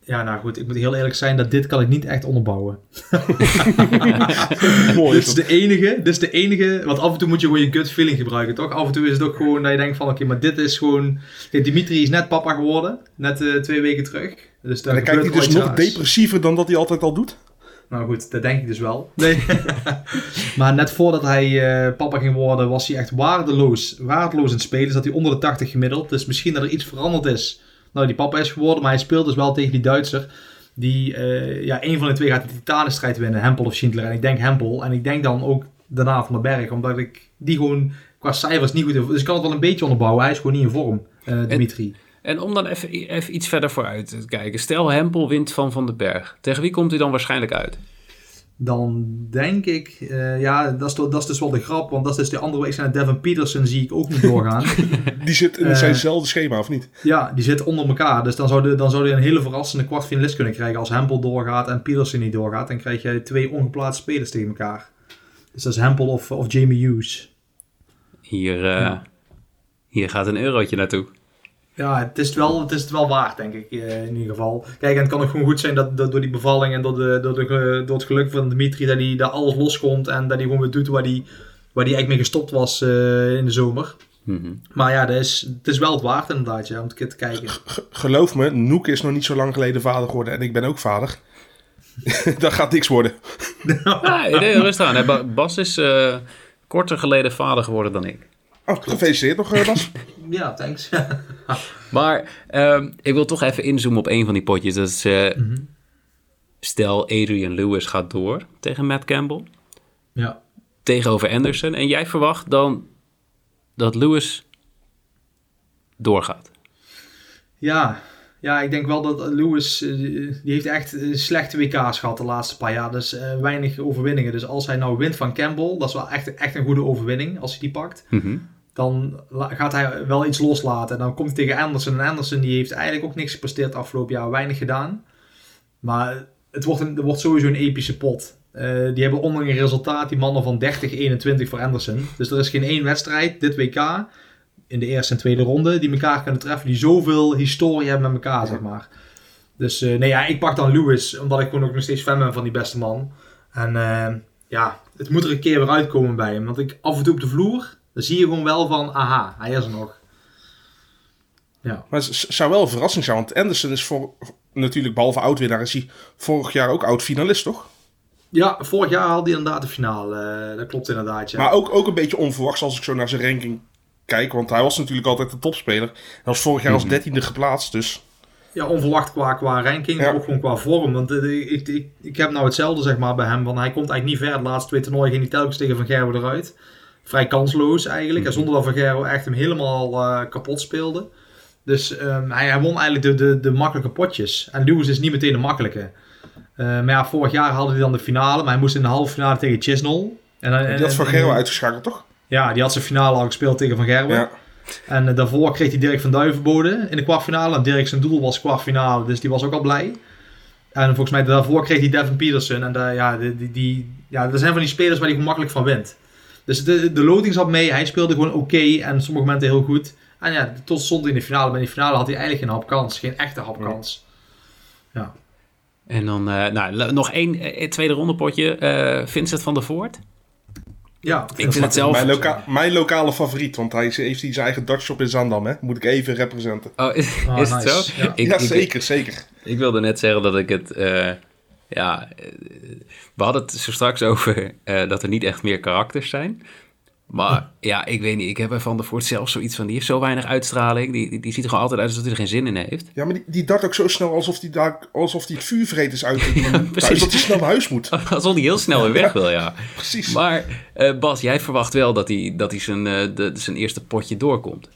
Ja, nou goed, ik moet heel eerlijk zijn dat dit kan ik niet echt onderbouwen. Mooi. dit is de enige, dit is de enige, want af en toe moet je gewoon je gut feeling gebruiken, toch? Af en toe is het ook gewoon dat je denkt van, oké, maar dit is gewoon... Kijk, Dimitri is net papa geworden, net eh, twee weken terug. Dus En dan kijkt hij dus nog depressiever dan dat hij altijd al doet. Nou goed, dat denk ik dus wel. Nee. maar net voordat hij eh, papa ging worden, was hij echt waardeloos, waardeloos in het spelen. Zat hij onder de 80 gemiddeld. Dus misschien dat er iets veranderd is. Nou, die papa is geworden, maar hij speelt dus wel tegen die Duitser. Die, eh, ja, een van de twee gaat de titanenstrijd winnen, Hempel of Schindler. En ik denk Hempel. En ik denk dan ook daarna van den Berg, omdat ik die gewoon qua cijfers niet goed heb. Dus ik kan het wel een beetje onderbouwen. Hij is gewoon niet in vorm, eh, Dimitri. En om dan even, even iets verder vooruit te kijken. Stel Hempel wint van Van den Berg. Tegen wie komt hij dan waarschijnlijk uit? Dan denk ik, eh, ja, dat is, dat is dus wel de grap, want dat is dus de andere week zijn Devin Peterson zie ik ook niet doorgaan. Die zit in Eh, zijnzelfde schema, of niet? ja, die zitten onder elkaar, dus dan zou, je, dan zou je een hele verrassende kwartfinalist kunnen krijgen als Hempel doorgaat en Peterson niet doorgaat. Dan krijg je twee ongeplaatste spelers tegen elkaar. Dus dat is Hempel of, of Jamie Hughes. Hier, eh, Ja. hier gaat een eurotje naartoe. Ja, het is het wel, het is het wel waard, denk ik, eh, in ieder geval. Kijk, en het kan ook gewoon goed zijn dat, dat door die bevalling en door, de, door, de, door het geluk van Dimitri, dat hij daar alles loskomt en dat hij gewoon weer doet waar hij, waar hij eigenlijk mee gestopt was eh, in de zomer. Mhm. Maar ja, dat is, het is wel het waard inderdaad, ja, om een keer te kijken. G- geloof me, Noek is nog niet zo lang geleden vader geworden en ik ben ook vader. dat gaat niks worden. Nee, rustig aan. Bas is eh, korter geleden vader geworden dan ik. Oh, gefeliciteerd nog, eh, Bas. Ja, thanks. Maar ehm, ik wil toch even inzoomen op een van die potjes. Dat is, eh, Mhm. Stel Adrian Lewis gaat door tegen Matt Campbell. ja. Tegenover Anderson. En jij verwacht dan dat Lewis doorgaat. Ja. ja, ik denk wel dat Lewis, eh, die heeft echt slechte WK's gehad de laatste paar jaar. Dus eh, weinig overwinningen. Dus als hij nou wint van Campbell, dat is wel echt, echt een goede overwinning als hij die pakt. Mhm. Dan gaat hij wel iets loslaten. En dan komt hij tegen Anderson. En Anderson die heeft eigenlijk ook niks gepresteerd afgelopen jaar. Weinig gedaan. Maar het wordt, een, het wordt sowieso een epische pot. Eh, die hebben onderling een resultaat. Die mannen van 30-21 voor Anderson. Dus er is geen één wedstrijd dit WK. In de eerste en tweede ronde. Die elkaar kunnen treffen. Die zoveel historie hebben met elkaar, zeg maar. Dus eh, nee, ja, ik pak dan Lewis. Omdat ik gewoon ook nog steeds fan ben van die beste man. En eh, ja, het moet er een keer weer uitkomen bij hem. Want ik af en toe op de vloer. Dan zie je gewoon wel van, aha, hij is er nog. Ja, Maar het zou wel een verrassing zijn, want Anderson is voor, natuurlijk, behalve oud-winnaar, is hij vorig jaar ook oud-finalist, toch? ja vorig jaar haalde hij inderdaad de finale. eh, dat klopt inderdaad, ja. Maar ook, ook een beetje onverwachts als ik zo naar zijn ranking kijk, want hij was natuurlijk altijd de topspeler. Hij was vorig jaar als dertiende geplaatst, dus... Ja, onverwacht qua, qua ranking, Ja. maar ook gewoon qua vorm. Want eh, ik, ik, ik heb nou hetzelfde zeg maar bij hem. Want hij komt eigenlijk niet ver. De laatste twee toernooien ging hij telkens tegen Van Gerwen eruit. Vrij kansloos eigenlijk. En zonder dat Van Gerwen echt hem helemaal eh, kapot speelde. Dus ehm, hij, hij won eigenlijk de, de, de makkelijke potjes. En Lewis is niet meteen de makkelijke. Eh, maar ja, vorig jaar hadden hij dan de finale. Maar hij moest in de halve finale tegen Chisnell. En, dan- Die had Van en- Gerwen uitgeschakeld, toch? Ja, die had zijn finale al gespeeld tegen Van Gerwen. Ja. En eh, daarvoor kreeg hij Dirk van Duivenbode in de kwartfinale. En Dirk zijn doel was kwartfinale, dus die was ook al blij. En volgens mij daarvoor kreeg hij Devin Peterson. En daar, ja, die, die, die, ja, er zijn van die spelers waar hij gemakkelijk van wint. Dus de, de loting zat mee. Hij speelde gewoon oké en sommige momenten heel goed. En ja, tot stond in de finale. Maar in de finale had hij eigenlijk geen hapkans. Geen echte hapkans. Ja. En dan eh, nou, nog één eh, tweede ronde potje. eh, Vincent van der Voort. Ja, Ik vind het zelf... Mijn, loka mijn lokale favoriet, want hij heeft zijn eigen Dutch shop in Zandam, hè? Moet ik even representen. Oh, is, Ah, is het zo? Ja. Ik, ja, ik- zeker, zeker. Ik wilde net zeggen dat ik het. Ja, eh, we hadden het zo straks over eh, dat er niet echt meer karakters zijn. Maar ja, ik weet niet. Ik heb bij Van der Voort zelf zoiets van. Die heeft zo weinig uitstraling. Die, die, die ziet er gewoon altijd uit alsof hij er geen zin in heeft. Ja, maar die, die dart ook zo snel alsof hij daar, alsof hij het vuurvreters uit precies. dat hij snel naar huis moet. Alsof hij heel snel weer weg wil, ja. Precies. Maar eh, Bas, jij verwacht wel dat hij, dat hij zijn, eh, de, zijn eerste potje doorkomt.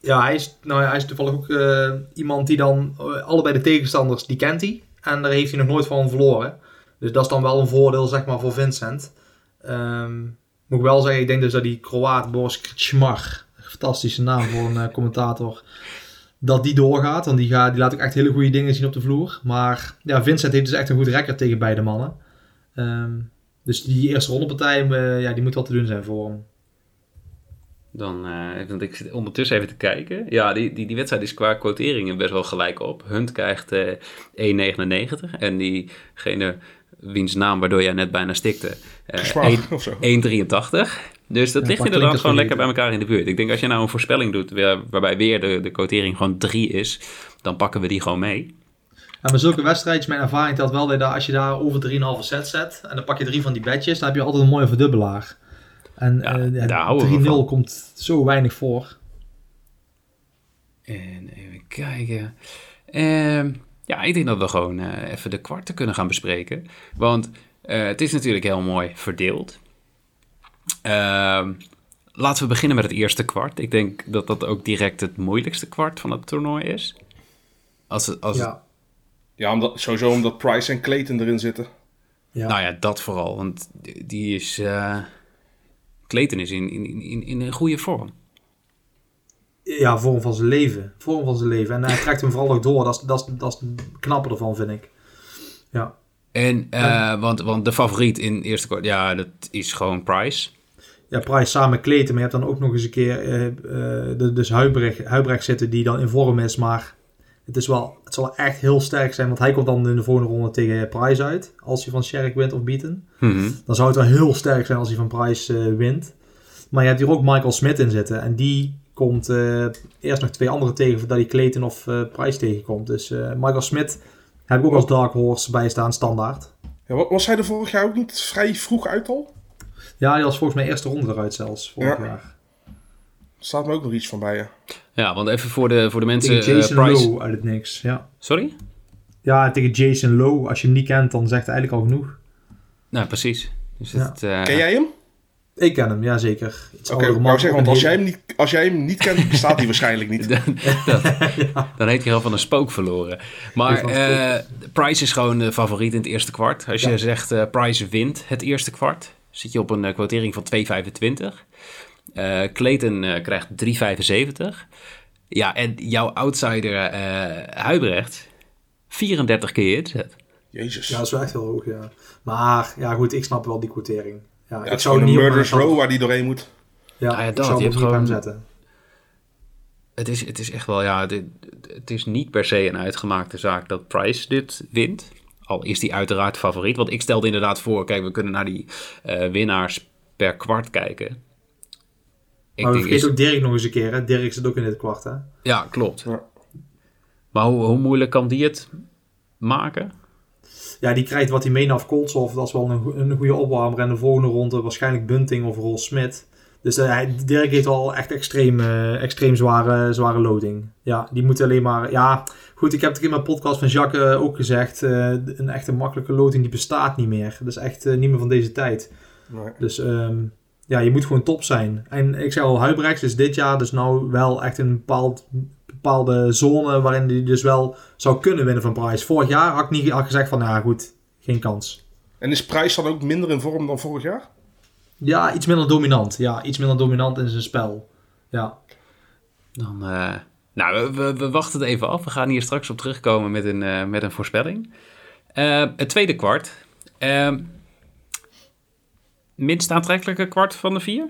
Ja, hij is, nou, hij is toevallig ook eh, iemand die dan allebei de tegenstanders, die kent hij. En daar heeft hij nog nooit van verloren. Dus dat is dan wel een voordeel, zeg maar, voor Vincent. Ehm, moet ik wel zeggen, ik denk dus dat die Kroaat Boris Krčmar, fantastische naam voor een eh, commentator, dat die doorgaat. Want die, gaat, die laat ook echt hele goede dingen zien op de vloer. Maar ja, Vincent heeft dus echt een goed record tegen beide mannen. Ehm, dus die eerste rondepartij, eh, ja, die moet wel te doen zijn voor hem. Dan, uh, want ik zit ondertussen even te kijken. Ja, die, die, die wedstrijd is qua quoteringen best wel gelijk op. Hunt krijgt uh, 1,99 en diegene wiens naam waardoor jij net bijna stikte, uh, 1,83. Dus dat ja, ligt inderdaad gewoon lekker bij elkaar in de buurt. Ik denk als je nou een voorspelling doet waarbij weer de, de quotering gewoon 3 is, dan pakken we die gewoon mee. Ja, maar zulke wedstrijdjes, mijn ervaring telt wel dat als je daar over 3,5 set zet en dan pak je drie van die bedjes, dan heb je altijd een mooie verdubbelaar. En ja, uh, 3-0 komt zo weinig voor. En even kijken. Uh, ja, ik denk dat we gewoon uh, even de kwarten kunnen gaan bespreken. Want uh, het is natuurlijk heel mooi verdeeld. Ehm, laten we beginnen met het eerste kwart. Ik denk dat dat ook direct het moeilijkste kwart van het toernooi is. Als, als ja, ja omdat, sowieso omdat Price en Clayton erin zitten. Ja. Nou ja, dat vooral. Want die is... Uh, Clayton is in, in, in, in een goede vorm. Ja, vorm van zijn leven. Vorm van zijn leven. En hij trekt hem vooral ook door. Dat is, dat is, dat is het knappe ervan, vind ik. Ja. En, uh, want, want de favoriet in eerste kwart, ja, dat is gewoon Price. Ja, Price samen Clayton. Maar je hebt dan ook nog eens een keer uh, uh, dus Huibrecht, Huibrecht zitten die dan in vorm is. Maar het, is wel, het zal echt heel sterk zijn. Want hij komt dan in de volgende ronde tegen Price uit. Als hij van Sherrick wint of Beaten. Mm Dan zou het wel heel sterk zijn als hij van Price wint. Maar je hebt hier ook Michael Smith in zitten. En die komt uh, eerst nog twee andere tegen voordat hij Clayton of uh, Price tegenkomt. Dus uh, Michael Smith heb ik ook als Dark Horse bij staan, standaard. Ja, was hij er vorig jaar ook niet vrij vroeg uit al? Ja, hij was volgens mij eerste ronde eruit zelfs, vorig ja. jaar. Staat me ook nog iets van bij je. Ja, want even voor de, voor de mensen... Tegen Jason Price... Lowe uit het niks, ja. Sorry? Ja, tegen Jason Lowe. Als je hem niet kent, dan zegt hij eigenlijk al genoeg. Nou, precies. Dus ja. het, Ken jij hem? Ik ken hem, ja zeker. Oké, okay, ik zeggen, want als jij, hem niet, als jij hem niet kent, bestaat hij waarschijnlijk niet. dat, ja. Dan heeft hij al van een spook verloren. Maar uh, Price is gewoon de favoriet in het eerste kwart. Als je zegt uh, Price wint het eerste kwart, zit je op een uh, quotering van 2,25. Clayton krijgt 3,75. Ja, en jouw outsider Huibrecht, 34 keer inzet. Jezus. Ja, dat is wel echt heel hoog, ja. Maar ja, goed, ik snap wel die quotering. Ja, ik zou niet een Murder's Row waar die doorheen moet. Ja, ah, ja dat, ik zou je gewoon hem zetten. Het is, het is echt wel, ja, dit, het is niet per se een uitgemaakte zaak dat Price dit wint. Al is die uiteraard favoriet. Want ik stelde inderdaad voor, kijk, we kunnen naar die uh, winnaars per kwart kijken. Ik maar we vergeten is... ook Dirk nog eens een keer, hè? Dirk zit ook in dit kwart, hè? Ja, klopt. Ja. Maar hoe, hoe moeilijk kan die het maken? ja, die krijgt wat hij mee af Koltsov. Dat is wel een, een goede opwarmer. En de volgende ronde waarschijnlijk Bunting of Roll Smit. Dus uh, Dirk heeft al echt extreem, uh, extreem zware, zware loading. Ja, die moet alleen maar... Ja, goed, ik heb het in mijn podcast van Jacques uh, ook gezegd. een echte makkelijke loading die bestaat niet meer. Dat is echt niet meer van deze tijd. Nee. Dus um, ja, je moet gewoon top zijn. En ik zeg al, Huibrechts is dit jaar dus nou wel echt een bepaald bepaalde zone waarin hij dus wel zou kunnen winnen van Price. Vorig jaar had ik niet al gezegd van, nou goed, geen kans. En is Price dan ook minder in vorm dan vorig jaar? Ja, iets minder dominant. Ja, iets minder dominant in zijn spel. Ja. Dan, uh, nou, we, we, wachten het even af. We gaan hier straks op terugkomen met een, uh, met een voorspelling. Uh, het tweede kwart. Minst aantrekkelijke kwart van de vier?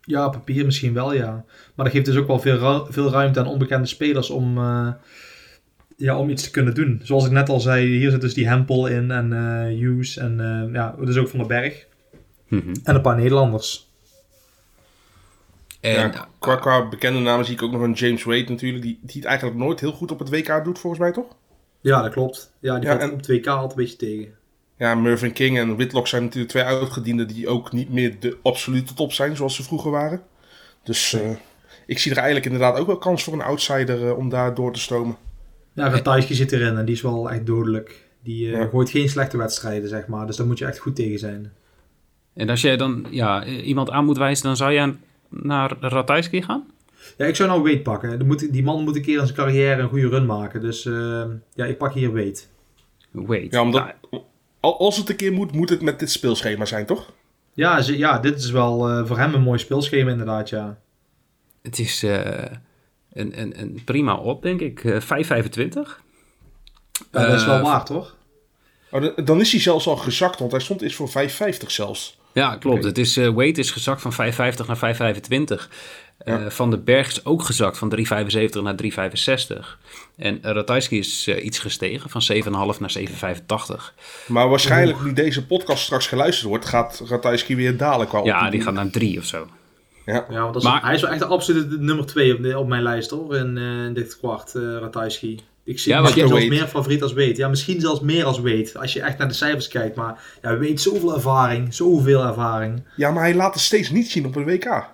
Ja, papier misschien wel, ja. Maar dat geeft dus ook wel veel, ru veel ruimte aan onbekende spelers om, uh, ja, om iets te kunnen doen. Zoals ik net al zei, hier zit dus die Hempel in en uh, Hughes en uh, ja, dus ook Van den Berg. Mm -hmm. En een paar Nederlanders. En, ja, qua, qua, bekende namen zie ik ook nog een James Wade natuurlijk, die, die het eigenlijk nooit heel goed op het WK doet, volgens mij toch? Ja, dat klopt. Ja, die ja, valt en... op het WK altijd een beetje tegen ja, Mervyn King en Whitlock zijn natuurlijk twee uitgedienden die ook niet meer de absolute top zijn zoals ze vroeger waren. Dus uh, ik zie er eigenlijk inderdaad ook wel kans voor een outsider uh, om daar door te stomen. Ja, Ratajski zit erin en die is wel echt dodelijk. Die uh, ja. gooit geen slechte wedstrijden, zeg maar. Dus daar moet je echt goed tegen zijn. En als jij dan ja, iemand aan moet wijzen, dan zou je naar Ratajski gaan? Ja, ik zou nou Weet pakken. Moet, die man moet een keer in zijn carrière een goede run maken. Dus ja, ik pak hier Weet. Weet. Ja, omdat, nou, als het een keer moet, moet het met dit speelschema zijn, toch? Ja, ja dit is wel uh, voor hem een mooi speelschema inderdaad, ja. Het is uh, een, een, een prima op, denk ik. Uh, 5,25. Ja, dat is wel waar, toch? Oh, dan is hij zelfs al gezakt, want hij stond eens voor 5,50 zelfs. Ja, klopt. Het is, uh, weight is gezakt van 5,50 naar 5,25. Uh, Van de Berg is ook gezakt van 3,75 naar 3,65. En Ratajski is uh, iets gestegen van 7,5 naar 7,85. Maar waarschijnlijk nu deze podcast straks geluisterd wordt, gaat Ratajski weer dalen qua Ja, die gaat naar 3 of zo. Ja, ja want dat is, maar, hij is wel echt de absolute nummer 2 op, op, mijn lijst hoor, in, uh, in dit kwart, uh, Ratajski. Ik zie ja, misschien zelfs meer favoriet als weet. Ja, misschien zelfs meer als weet. Als je echt naar de cijfers kijkt. Maar ja, weet zoveel ervaring. Zoveel ervaring. Ja, maar hij laat het steeds niet zien op een WK.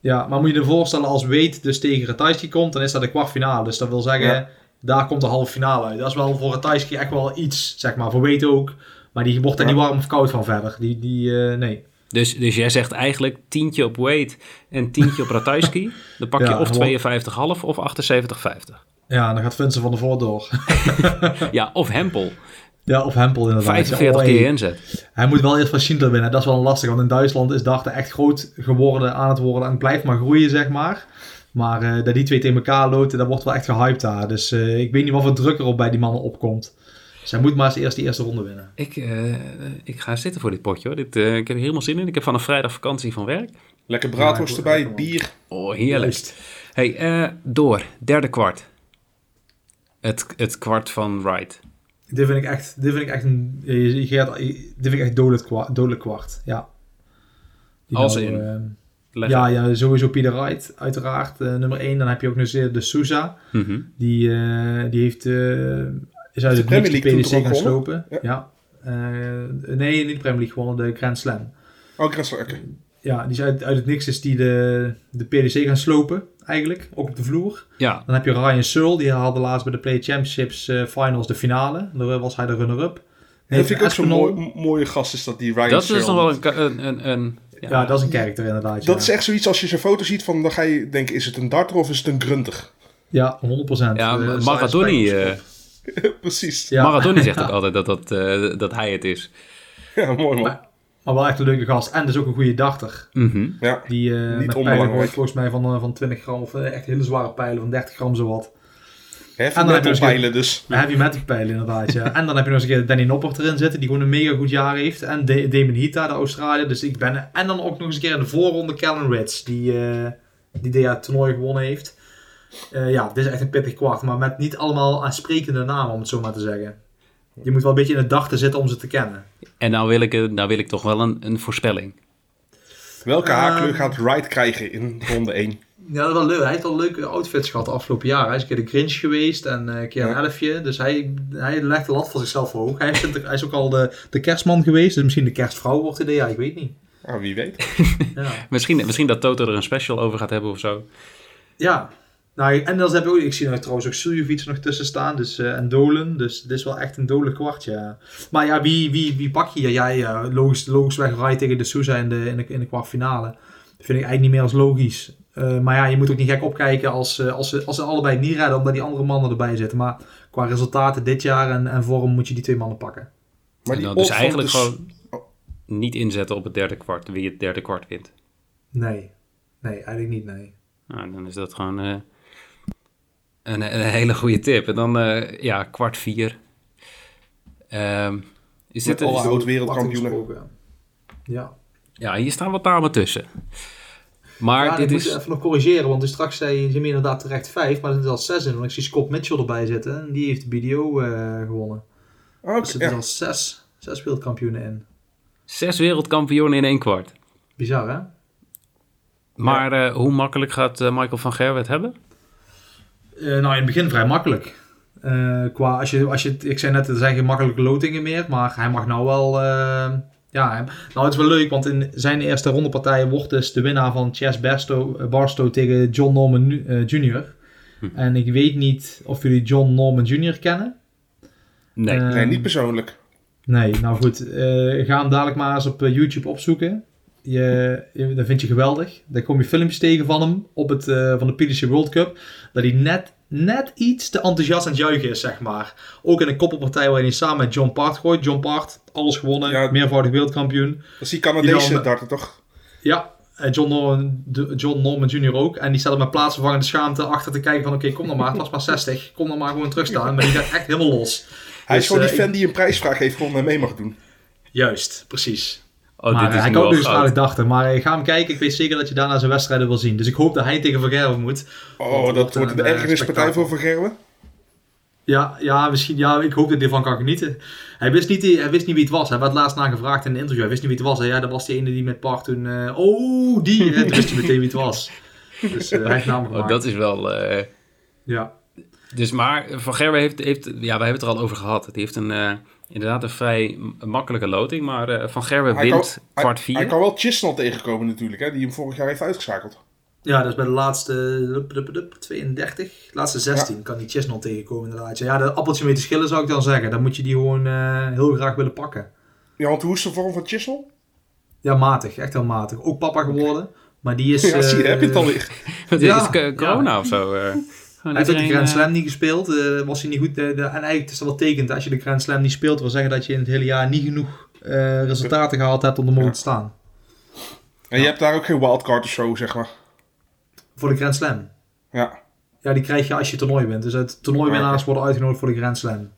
Ja, maar moet je je voorstellen als weet dus tegen Ratajski komt, dan is dat de kwartfinale. Dus dat wil zeggen, ja. daar komt de halve finale uit. Dat is wel voor Ratajski echt wel iets, zeg maar. Voor weet ook. Maar die wordt ja. niet warm of koud van verder. Die, die uh, nee. Dus, dus jij zegt eigenlijk tientje op Wade en tientje op Ratajski. Dan pak je ja, of 52,5 of 78,50. Ja, dan gaat Vincent van der Voort door. ja, of Hempel. Ja, of Hempel inderdaad. 45 keer inzet. Hij moet wel eerst van Schindler winnen. Dat is wel lastig, want in Duitsland is Darte echt groot geworden, aan het worden en blijft maar groeien, zeg maar. Maar uh, dat die twee tegen elkaar loten, dat wordt wel echt gehyped daar. Dus uh, ik weet niet wat voor druk er op bij die mannen opkomt. Dus hij moet maar eens eerst die eerste ronde winnen. Ik, uh, ik ga zitten voor dit potje hoor. Dit, ik heb er helemaal zin in. Ik heb van een vrijdag vakantie van werk. Lekker braadworst ja, erbij, bier. Oh, heerlijk. Hey, door. Derde kwart. Het, het kwart van Wright. Dit vind ik echt, dit vind ik echt een, je, je gaat, dit vind ik echt dodelijk kwart, dodelijk kwart. ja. Die Als nou, in? Uh, ja, ja, sowieso Peter Wright, uiteraard. Uh, nummer 1. Dan heb je ook nog de Sousa. Mm -hmm. Die, uh, die heeft, is uit het niks de PDC gaan slopen. Ja. ja. nee, niet de Premier League gewonnen, de Grand Slam. Oh, Grand Slam, oké. Okay. Ja, die is uit, uit het niks is die de, de PDC gaan slopen eigenlijk, ook op de vloer. Ja. Dan heb je Ryan Searle, die haalde laatst bij de Play Championships uh, Finals de finale. Daar was hij de runner-up. Dat vind ik ook zo'n mooi, mooie gast is dat die Ryan Dat is nog wel een... een, een, een ja. ja. dat is een karakter inderdaad. Dat is echt zoiets als je zijn foto ziet van dan ga je denken, is het een darter of is het een grunter? Ja, 100%. Ja, uh, Maradoni... Uh, Precies. Ja. Maradoni zegt ook altijd dat, dat, uh, dat hij het is. Ja, mooi man. Maar, maar wel echt een leuke gast. En dus ook een goede dachter. Mm -hmm. ja, die uh, niet met pijlen gooit volgens mij van, uh, van 20 gram. Of uh, echt hele zware pijlen van 30 gram zowat. Heavy en dan metal pijlen dus. Heavy metal pijlen inderdaad, ja. en dan heb je nog eens een keer Danny Noppert erin zitten. Die gewoon een mega goed jaar heeft. En De Damon Hita, de Australiër. Dus ik ben... En dan ook nog eens een keer in de voorronde Callan Ritz. Die, die dit jaar toernooi gewonnen heeft. ja, dit is echt een pittig kwart. Maar met niet allemaal aansprekende namen, om het zo maar te zeggen. Je moet wel een beetje in het dag te zitten om ze te kennen. En nou wil ik, nou wil ik toch wel een, een voorspelling. Welke haarkleur uh, gaat Wright krijgen in ronde 1? Ja, dat is wel leuk. Hij heeft al leuke outfits gehad de afgelopen jaar. Hij is een keer de Grinch geweest en een keer een ja. elfje. Dus hij, hij legt de lat voor zichzelf hoog. Hij is, hij is ook al de, de kerstman geweest. Dus misschien de kerstvrouw wordt hij. Ja, ik weet niet. Oh, wie weet. ja. misschien, misschien dat Toto er een special over gaat hebben of zo. Ja, nou, en dan heb je ook, ik zie nou trouwens ook Suljovic nog tussen staan, dus, uh, en Dolen, dus dit is wel echt een dodelijk kwartje. Ja. Maar ja, wie, wie, wie pak je? Jij ja, logisch, logisch weg tegen de Sousa in de, in de, in de kwartfinale. Dat vind ik eigenlijk niet meer als logisch. Uh, maar ja, je moet ook niet gek opkijken als, uh, als, ze, als ze allebei niet redden, omdat die andere mannen erbij zitten. Maar qua resultaten dit jaar en, en vorm moet je die twee mannen pakken. Maar die dus eigenlijk de... gewoon niet inzetten op het derde kwart, wie het derde kwart wint. Nee, nee, eigenlijk niet, nee. Nou, dan is dat gewoon een, een, hele goede tip. En dan, uh, ja, kwart vier. Um, is dit wereldkampioen? Ja. Ja, hier staan wat namen tussen. Maar ja, dit ik is... moet even nog corrigeren, want dus straks zei je inderdaad terecht vijf, maar er is al zes in. Want ik zie Scott Mitchell erbij zitten en die heeft de BDO uh, gewonnen. Okay, dus er zijn al zes, zes wereldkampioenen in. Zes wereldkampioenen in één kwart. Bizar, hè? Maar ja. uh, hoe makkelijk gaat uh, Michael van Gerwen het hebben? Uh, nou, in het begin vrij makkelijk. Uh, qua, als je, als je, ik zei net, er zijn geen makkelijke lotingen meer, maar hij mag nou wel... Uh, ja, nou het is wel leuk, want in zijn eerste rondepartij wordt dus de winnaar van Chess Barstow, Barstow tegen John Norman Jr. Hm. En ik weet niet of jullie John Norman Jr. kennen. Nee, nee niet persoonlijk. Nee, nou goed, ga hem dadelijk maar eens op YouTube opzoeken. Je, je, dat vind je geweldig. Dan kom je filmpjes tegen van hem op het, uh, van de PDC World Cup. Dat hij net, net iets te enthousiast aan het juichen is, zeg maar. Ook in een koppelpartij waar hij samen met John Part gooit. John Part, alles gewonnen, ja, meervoudig wereldkampioen. Dat is die Canadese dan, darter, toch? Ja, John Norman, John Norman Jr. ook. En die staat op mijn plaatsvervangende schaamte achter te kijken van... Oké, okay, kom dan maar, het was maar 60. Kom dan maar gewoon terugstaan. Maar die gaat echt helemaal los. Hij dus, is gewoon uh, die fan die een prijsvraag heeft gewoon mee mag doen. Juist, precies. Oh, maar dit is hij nu kan ook dachten. Maar ik ga hem kijken. Ik weet zeker dat je daarna zijn wedstrijden wil zien. Dus ik hoop dat hij tegen Van Gerwen moet. Oh, dat wordt een eh, ergernispartij spektakel. voor Van Gerwen. Ja, ja, misschien. Ja, ik hoop dat hij ervan kan genieten. Hij wist, niet, hij wist niet wie het was. Hij werd laatst nagevraagd in een interview. Hij wist niet wie het was. Ja, dat was die ene die met Park toen... eh, oh, die! En toen wist hij meteen wie het was. Dus eh, hij heeft naam Oh, dat is wel... eh, Ja. Dus maar Van Gerwen heeft, heeft... Ja, wij hebben het er al over gehad. Het heeft een, eh, inderdaad een vrij makkelijke loting. Maar eh, Van Gerwen kan, wint hij, kwart vier. hij kan wel Chisnell tegenkomen natuurlijk, hè, die hem vorig jaar heeft uitgeschakeld. ja, dat is bij de laatste lup, lup, lup, 32. Laatste 16 kan die Chesnell tegenkomen inderdaad. Ja, de appeltje mee te schillen zou ik dan zeggen. Dan moet je die gewoon eh, heel graag willen pakken. Ja, want hoe is de vorm van Chisnell? Ja, matig. Echt heel matig. Ook papa geworden. Maar die is... Ja, zie je, eh, heb je het alweer. Wat Ja, is eh, corona of zo? eh? Gewoon Hij heeft ook de Grand eh, Slam niet gespeeld. eh, was hij niet goed. eh, de- en eigenlijk is dat wel tekend. Als je de Grand Slam niet speelt, wil zeggen dat je in het hele jaar niet genoeg eh, resultaten gehaald hebt om er mogen Ja. te staan. En je hebt daar ook geen wildcard of zo, zeg maar. Voor de Grand Slam. Ja, Ja, die krijg je als je toernooi wint. Dus het toernooiwinnaars worden uitgenodigd voor de Grand Slam.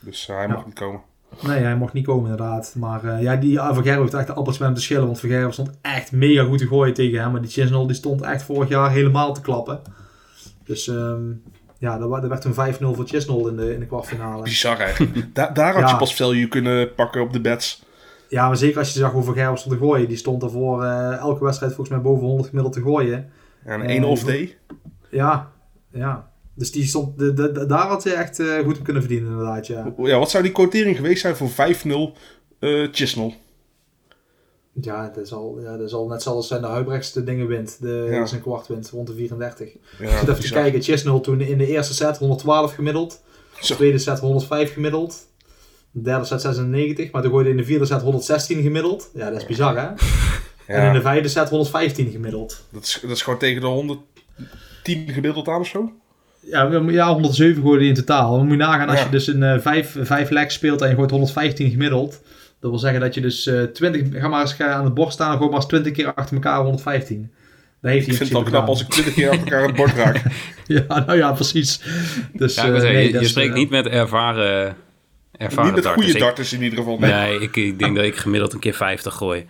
dus eh, hij Ja. mag niet komen. Nee, hij mocht niet komen inderdaad. Maar eh, ja, die Van Gerwen heeft echt de appels met hem te schillen. Want Van Gerwen stond echt mega goed te gooien tegen hem. Maar die Chisnell die stond echt vorig jaar helemaal te klappen. Dus ehm, ja, er, er werd toen 5-0 voor Chisnell in de, in de kwartfinale. Bizar eigenlijk. Da daar had Ja. je pas value kunnen pakken op de bets. Ja, maar zeker als je zag hoe Van Gerwen stond te gooien. Die stond daarvoor eh, elke wedstrijd volgens mij boven 100 gemiddeld te gooien. En Eh, één off-day. Ja, ja. Dus die stond, de, de, de- daar had je echt eh, goed op kunnen verdienen inderdaad, ja. Ja, wat zou die quotering geweest zijn voor 5-0 eh Chisnell? Ja, dat zal, ja, dat zal net zoals zijn de Huibrechts de dingen wint. De, Ja. zijn kwart wint, rond de 34. Ja, zit even te kijken, Chisnell toen in de eerste set 112 gemiddeld. Zo. tweede set 105 gemiddeld. De derde set 96, maar toen gooide in de vierde set 116 gemiddeld. Ja, dat is bizar hè? En in de vijfde set 115 gemiddeld. dat, is, dat is gewoon tegen de 110 gemiddeld aan of zo. Ja, ja 107 gooide in totaal. Dan moet je nagaan als je dus een eh, vijf, vijf legs speelt en je gooit 115 gemiddeld. Dat wil zeggen dat je dus eh 20, ga maar eens ga aan het bord staan en gooi maar eens 20 keer achter elkaar 115. Dat heeft Ik hij vind het al knap als ik 20 keer achter elkaar het bord raak. Ja, nou ja, precies. Dus, Ja, ik eh, zeggen, nee, je, is, spreekt eh, niet met ervaren, ervaren Niet met darters. goede Ik- darters in ieder geval. Nee. Nee, ik, ik denk dat ik gemiddeld een keer 50 gooi.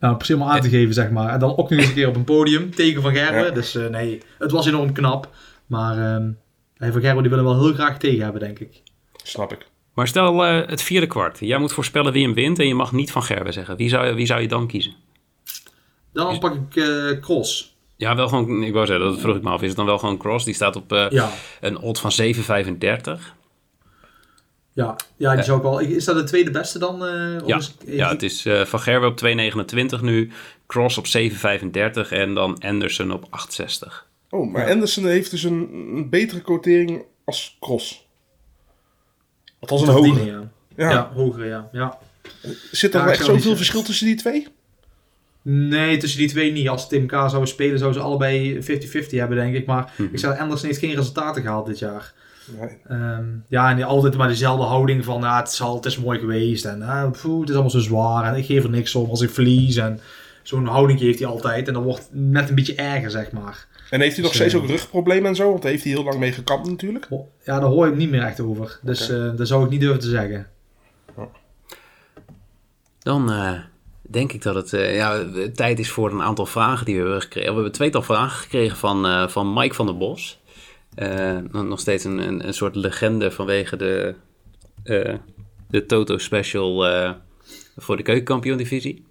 Nou, precies om aan te geven, zeg maar. En dan ook nog eens een keer op een podium tegen Van Gerwen. Ja. Dus eh, nee, het was enorm knap. Maar ehm Van Gerwen die willen we wel heel graag tegen hebben, denk ik. Snap ik. Maar stel eh, het vierde kwart. Jij moet voorspellen wie hem wint en je mag niet van Gerben zeggen. Wie zou, wie zou je dan kiezen? Dan pak ik eh, Cross. Ja, wel gewoon, ik wou zeggen, dat vroeg ik me af. Is het dan wel gewoon Cross? Die staat op eh, Ja, een odd van 7,35. ja, ja die zou ik wel... Is dat de tweede beste dan? eh, Ja, is- ja, het is eh, Van Gerben op 2,29 nu. Cross op 7,35 en dan Anderson op 8,60. Oh, maar Ja. Anderson heeft dus een, een betere quotering als Cross. Althans een Te hoger. verdienen, ja. Ja. Ja, hoger, ja. ja. Zit er Ja, echt zou zoveel verschil tussen die twee? Nee, tussen die twee niet. Als tegen elkaar zouden spelen, zouden ze allebei 50-50 hebben, denk ik. Maar Mhm. ik zou Anderson heeft geen resultaten gehaald dit jaar. Nee. Ehm, ja, en die altijd maar dezelfde houding van, ja, het, is al, het is mooi geweest en ah, poeh, het is allemaal zo zwaar en ik geef er niks om als ik verlies. En zo'n houding heeft hij altijd en dat wordt net een beetje erger, zeg maar. En heeft hij nog Dus, steeds ook rugproblemen en zo? Want daar heeft hij heel lang mee gekampt natuurlijk. Ja, daar hoor je hem niet meer echt over. Dus eh dat zou ik niet durven te zeggen. Dan eh, denk ik dat het eh, ja, tijd is voor een aantal vragen die we hebben gekregen. We hebben een tweetal vragen gekregen van, eh, van Mike van der Bos. Eh, nog steeds een, een, een soort legende vanwege de, eh, de Toto Special eh, voor de keukenkampioen-divisie.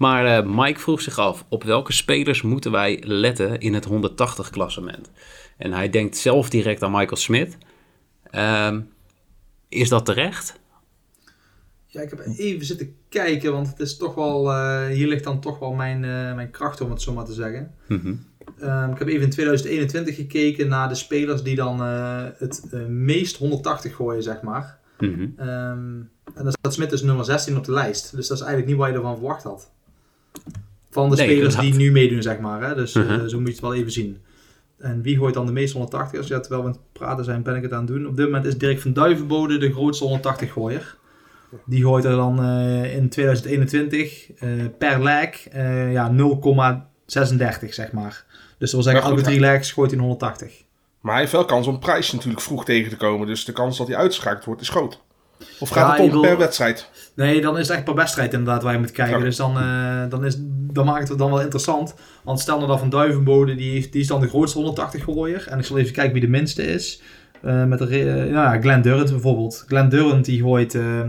Maar eh, Mike vroeg zich af, op welke spelers moeten wij letten in het 180-klassement? En hij denkt zelf direct aan Michael Smit. Ehm, is dat terecht? Ja, ik heb even zitten kijken, want het is toch wel, eh, hier ligt dan toch wel mijn, eh, mijn kracht, om het zo maar te zeggen. Mhm. Ehm, ik heb even in 2021 gekeken naar de spelers die dan het meest 180 gooien, zeg maar. Mhm. Ehm, en dan staat Smit dus nummer 16 op de lijst. Dus dat is eigenlijk niet wat je ervan verwacht had. Van de Nee, spelers die nu meedoen, zeg maar. Hè? Dus eh, Mhm. zo moet je het wel even zien. En wie gooit dan de meeste 180ers? Ja, terwijl we aan het praten zijn, ben ik het aan het doen. Op dit moment is Dirk van Duivenbode de grootste 180-gooier. Die gooit er dan eh, in 2021 eh, per leg eh, ja, 0,36, zeg maar. Dus dat wil zeggen, elke drie legs gooit hij een 180. Maar hij heeft wel kans om prijs natuurlijk vroeg tegen te komen. Dus de kans dat hij uitgeschakeld wordt is groot. Of gaat Ja, het om per wedstrijd? Nee, dan is het echt per wedstrijd inderdaad waar je moet kijken. Ja. Dus dan, eh, dan, is, dan maakt het dan wel interessant. Want stel nou dat Van Duivenbode, die, heeft, die is dan de grootste 180 gooier. En ik zal even kijken wie de minste is. Eh, met de, eh, ja, Glenn Durrant bijvoorbeeld. Glenn Durrant die gooit eh,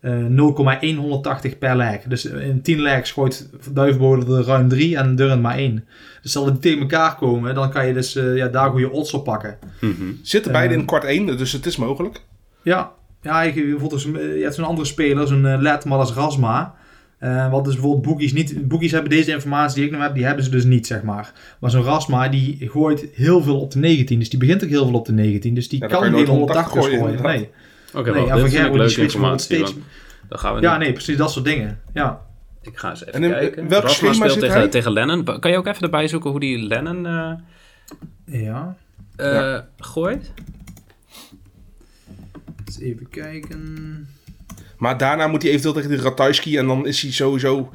eh, 0,180 per leg. Dus in 10 legs gooit Duivenbode er ruim 3 en Durrant maar 1. Dus zal die tegen elkaar komen, dan kan je dus ja, daar goede odds op pakken. Mhm. Zitten beide in kwart 1, dus het is mogelijk. Ja, ja je, bijvoorbeeld zo'n- je hebt zo'n andere speler, zo'n eh, Let Malas Rasma. Eh, wat dus bijvoorbeeld boekies niet... Boekies hebben deze informatie die ik nu heb, die hebben ze dus niet, zeg maar. Maar zo'n Rasma, die gooit heel veel op de 19. Dus die begint ook heel veel op de 19. Dus die Ja, kan geen nooit 180 gooien. gooien, nee. Oké, nee, dit leuke informatie. steeds... want Dan gaan we Ja, nee, precies dat soort dingen. Ja. Ik ga eens even En in- kijken. welk Rasma schema speelt zit tegen, hij? tegen Lennon. Kan je ook even erbij zoeken hoe die Lennon eh, Ja, eh, Ja. gooit? Eens even kijken. Maar daarna moet hij eventueel tegen de Ratajski. En dan is hij sowieso...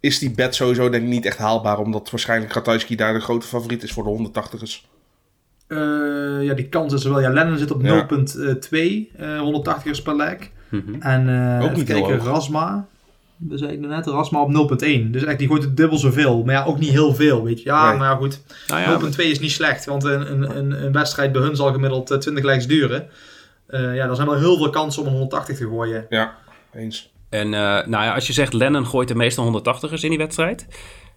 Is die bet sowieso denk ik niet echt haalbaar. Omdat waarschijnlijk Ratajski daar de grote favoriet is voor de 180ers. Eh, ja, die kans is er wel. Ja, Lennon zit op Ja. 0,2, eh 180ers per leg. Mhm. En eh Ook niet kijken. Rasma. We zeiden net, Rasma op 0.1. Dus echt, die gooit het dubbel zoveel. Maar ja, ook niet heel veel, weet je. Ja, Nee. maar ja, goed. Nou ja, 0.2 is niet slecht. Want een, een, een, een wedstrijd bij hun zal gemiddeld eh, 20 legs duren. Eh, ja, er zijn wel heel veel kansen om een 180 te gooien. Ja, eens. En eh, nou ja, als je zegt Lennon gooit de meeste 180ers in die wedstrijd,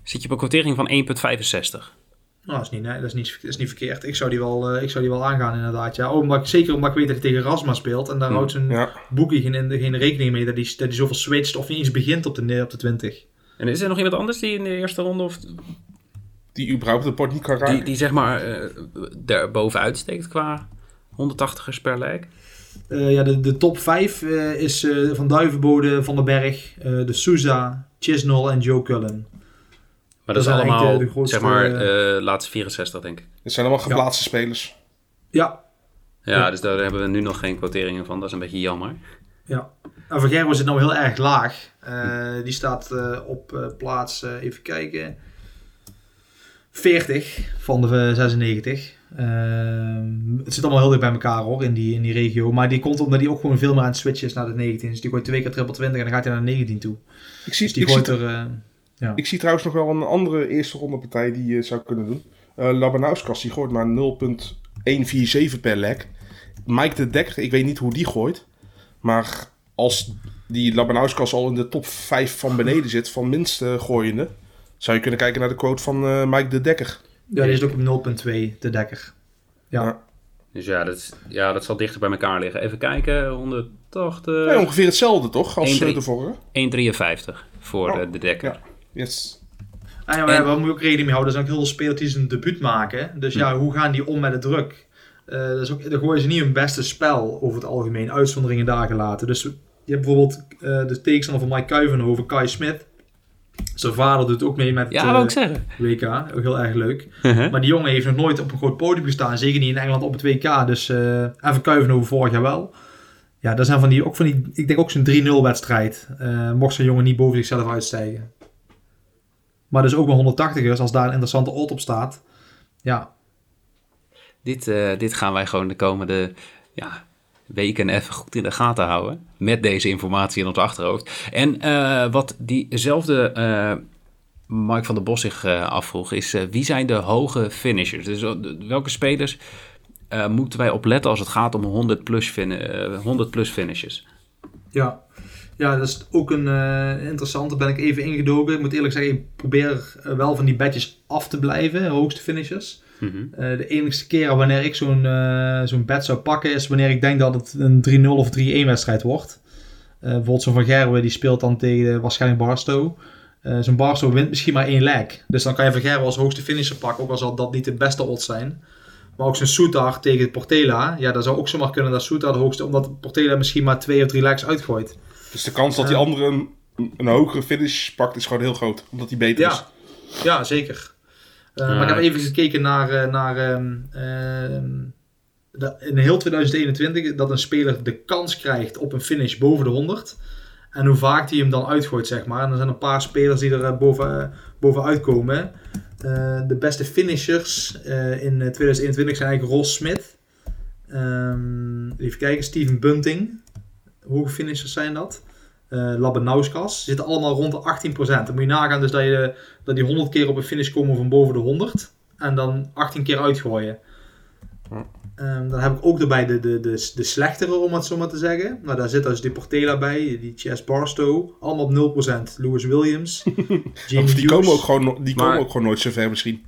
zit je op een quotering van 1,65. Nou, dat is niet, nee, dat is niet, dat is niet verkeerd. Ik zou die wel, eh, ik zou die wel aangaan inderdaad. Ja, omdat ik, zeker omdat ik weet dat hij tegen Rasma speelt. En daar Hmm. houdt zijn Ja. boekie geen, geen rekening mee dat hij, dat hij zoveel switcht of niet eens begint op de, op de 20. En is er nog iemand anders die in de eerste ronde of Die überhaupt het bord niet kan raken. die, die zeg maar eh daar bovenuit steekt qua 180ers per leg? Eh, ja, de, de top 5 eh, is eh, Van Duivenbode, Van den Berg, eh, de Souza, Chisnell en Joe Cullen. Maar dat, Dat is zijn allemaal, de- de grootste, zeg maar, eh, laatste 64 denk ik. Het zijn allemaal geplaatste spelers. Ja, Ja, Ja. dus daar hebben we nu nog geen quoteringen van. Dat is een beetje jammer. ja. En Van Gerwen zit nou heel erg laag. Eh, die staat eh, op eh, plaats, eh, even kijken, 40 van de 96. Ehm, het zit allemaal heel dicht bij elkaar hoor, in die, in die regio. Maar die komt omdat hij ook gewoon veel meer aan het switchen is naar de 19. Dus die gooit twee keer triple 20 en dan gaat hij naar de 19 toe. Ik zie, Dus die ik, zie, gooit er... eh, ik zie trouwens nog wel een andere eerste ronde partij die je zou kunnen doen. Eh Labanauskas, die gooit maar 0.147 per leg. Mike de Dekker, ik weet niet hoe die gooit. Maar als die Labanauskas al in de top 5 van beneden zit, van minste gooiende... zou je kunnen kijken naar de quote van eh, Mike de Dekker. Ja, die is ook op 0.2, de dekker. Ja. Ja. Dus ja dat, is- ja, dat zal dichter bij elkaar liggen. Even kijken, 180, Ja, ongeveer hetzelfde toch, als Eén, eh, drie. de vorige? 1,53 voor Oh, eh, de dekker. ja. Yes. Ah, ja, maar En- ja, waar moet je ook rekening mee houden? Er zijn ook heel veel spelers die zijn debuut maken. Dus ja, hoe gaan die om met de druk? Eh dat is ook, dan gooien ze niet hun beste spel over het algemeen. Uitzonderingen daar gelaten. Dus je hebt bijvoorbeeld eh, de tegenstander van Mike Kuivenhoven, Kai Smith. Zijn vader doet ook mee met Ja, eh, wou ik zeggen. WK. Ook heel erg leuk. Uh-huh. Maar die jongen heeft nog nooit op een groot podium gestaan. Zeker niet in Engeland op het WK. Dus, eh en van Kuivenhoven vorig jaar wel. Ja, dat zijn van die, ook van die, ik denk ook zo'n 3-0 wedstrijd. eh, mocht zo'n jongen niet boven zichzelf uitstijgen. Maar dus ook bij 180ers, als daar een interessante odd op staat. Ja, Dit, eh, dit gaan wij gewoon de komende ja, weken even goed in de gaten houden. Met deze informatie in ons achterhoofd. En eh, wat diezelfde eh, Mike van der Bos zich eh, afvroeg, is wie zijn de hoge finishers? Dus welke spelers moeten wij opletten als het gaat om 100 plus, fin- eh, 100 plus finishes? ja. Ja, dat is ook een interessante. Ben ik even ingedoken. Ik moet eerlijk zeggen, ik probeer wel van die bedjes af te blijven. Hoogste finishers. Mhm. Eh, de enigste keer wanneer ik zo'n eh, zo'n bed zou pakken is wanneer ik denk dat het een 3-0 of 3-1 wedstrijd wordt. Eh, bijvoorbeeld zo'n Van Gerwen die speelt dan tegen eh, waarschijnlijk Barstow. Eh, zo'n Barstow wint misschien maar één leg. Dus dan kan je Van Gerwen als hoogste finisher pakken, ook al zal dat niet de beste odds zijn. Maar ook zo'n Soetar tegen Portela. Ja, dat zou ook zomaar kunnen dat Soetar de hoogste, omdat Portela misschien maar twee of drie legs uitgooit. Dus de kans dat die andere een, een hogere finish pakt is gewoon heel groot. Omdat die beter is. Ja zeker. Eh. Maar ik heb even gekeken naar, eh, naar ehm, de- in heel 2021 dat een speler de kans krijgt op een finish boven de 100. En hoe vaak hij hem dan uitgooit, zeg maar. En er zijn een paar spelers die er eh, boven, bovenuit komen. De beste finishers in eh, 2021 zijn eigenlijk Ross Smith. Ehm, even kijken, Steven Bunting. hoge finishers zijn dat. Uh, Labanauskas zitten allemaal rond de 18%. Dan moet je nagaan dus dat, je, dat die 100 keer op een finish komen van boven de 100. En dan 18 keer uitgooien. Um, dan heb ik ook erbij de, de, de, de slechtere, om het zo maar te zeggen. Nou, daar zit dus die Portela bij, die Chess Barstow. Allemaal op 0%. Lewis Williams. James die komen, ook gewoon, die komen ook gewoon nooit zo ver misschien.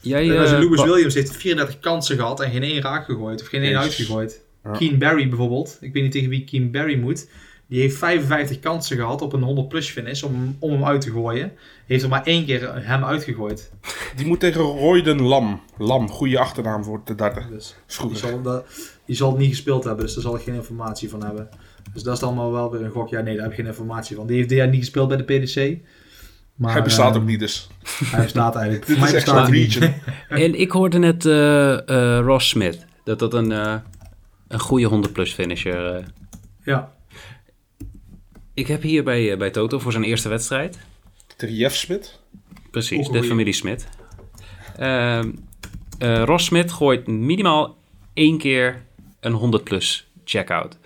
Jij, uh, dus Lewis Williams heeft 34 kansen gehad en geen één raak gegooid. Of geen één uitgegooid. Ja. Keen Barry bijvoorbeeld. Ik weet niet tegen wie Keen Barry moet. Die heeft 55 kansen gehad op een 100 plus finish om, om hem uit te gooien. Heeft er maar één keer hem uitgegooid. Die moet tegen Royden Lam. Lam, goede achternaam voor de darten. Dus, die, zal dat, die zal het niet gespeeld hebben, dus daar zal ik geen informatie van hebben. Dus dat is allemaal wel weer een gok. Ja, nee, daar heb ik geen informatie van. Die heeft dit jaar niet gespeeld bij de PDC. Maar, hij bestaat uh, ook niet dus. Hij bestaat eigenlijk. Dit is echt een region. en ik hoorde net uh, uh, Ross Smith. Dat dat een, een goede 100 plus finisher... ja. Ik heb hier bij, bij Toto voor zijn eerste wedstrijd... Jeff Smit? Precies, de familie Smit. Uh, uh, Ross Smit gooit minimaal één keer een 100 plus checkout.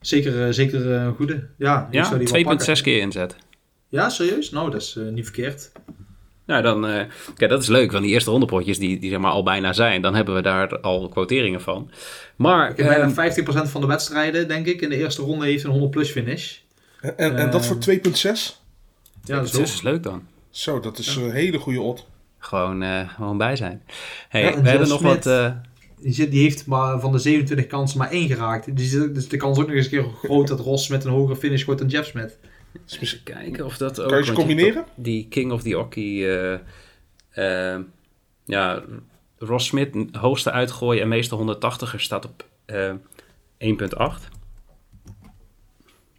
Zeker, uh, zeker een goede. Ja, ja 2,6 keer inzet. Ja, serieus? Nou, dat is niet verkeerd. Nou, dan, uh, kijk, dat is leuk, want die eerste honderdpotjes die, die zeg maar al bijna zijn, dan hebben we daar al quoteringen van. Maar, ik heb bijna 15% ehm, van de wedstrijden, denk ik, in de eerste ronde heeft een 100 plus finish. En, en, en dat voor 2,6? Ja, dat is, is leuk dan. Zo, dat is een hele goede odd. Gewoon, uh, gewoon bij zijn. Hey, we hebben nog wat... Uh... Die, heeft maar van de 27 kansen maar één geraakt. Dus, de kans ook nog eens een keer groot dat Ross met een hogere finish gooit dan Jeff Smith. Dus misschien kijken of dat ook... Kan je ze combineren? Die King of the Hockey... Uh, ja, Ross Smith, hoogste uitgooien en meeste 180er staat op 1.8.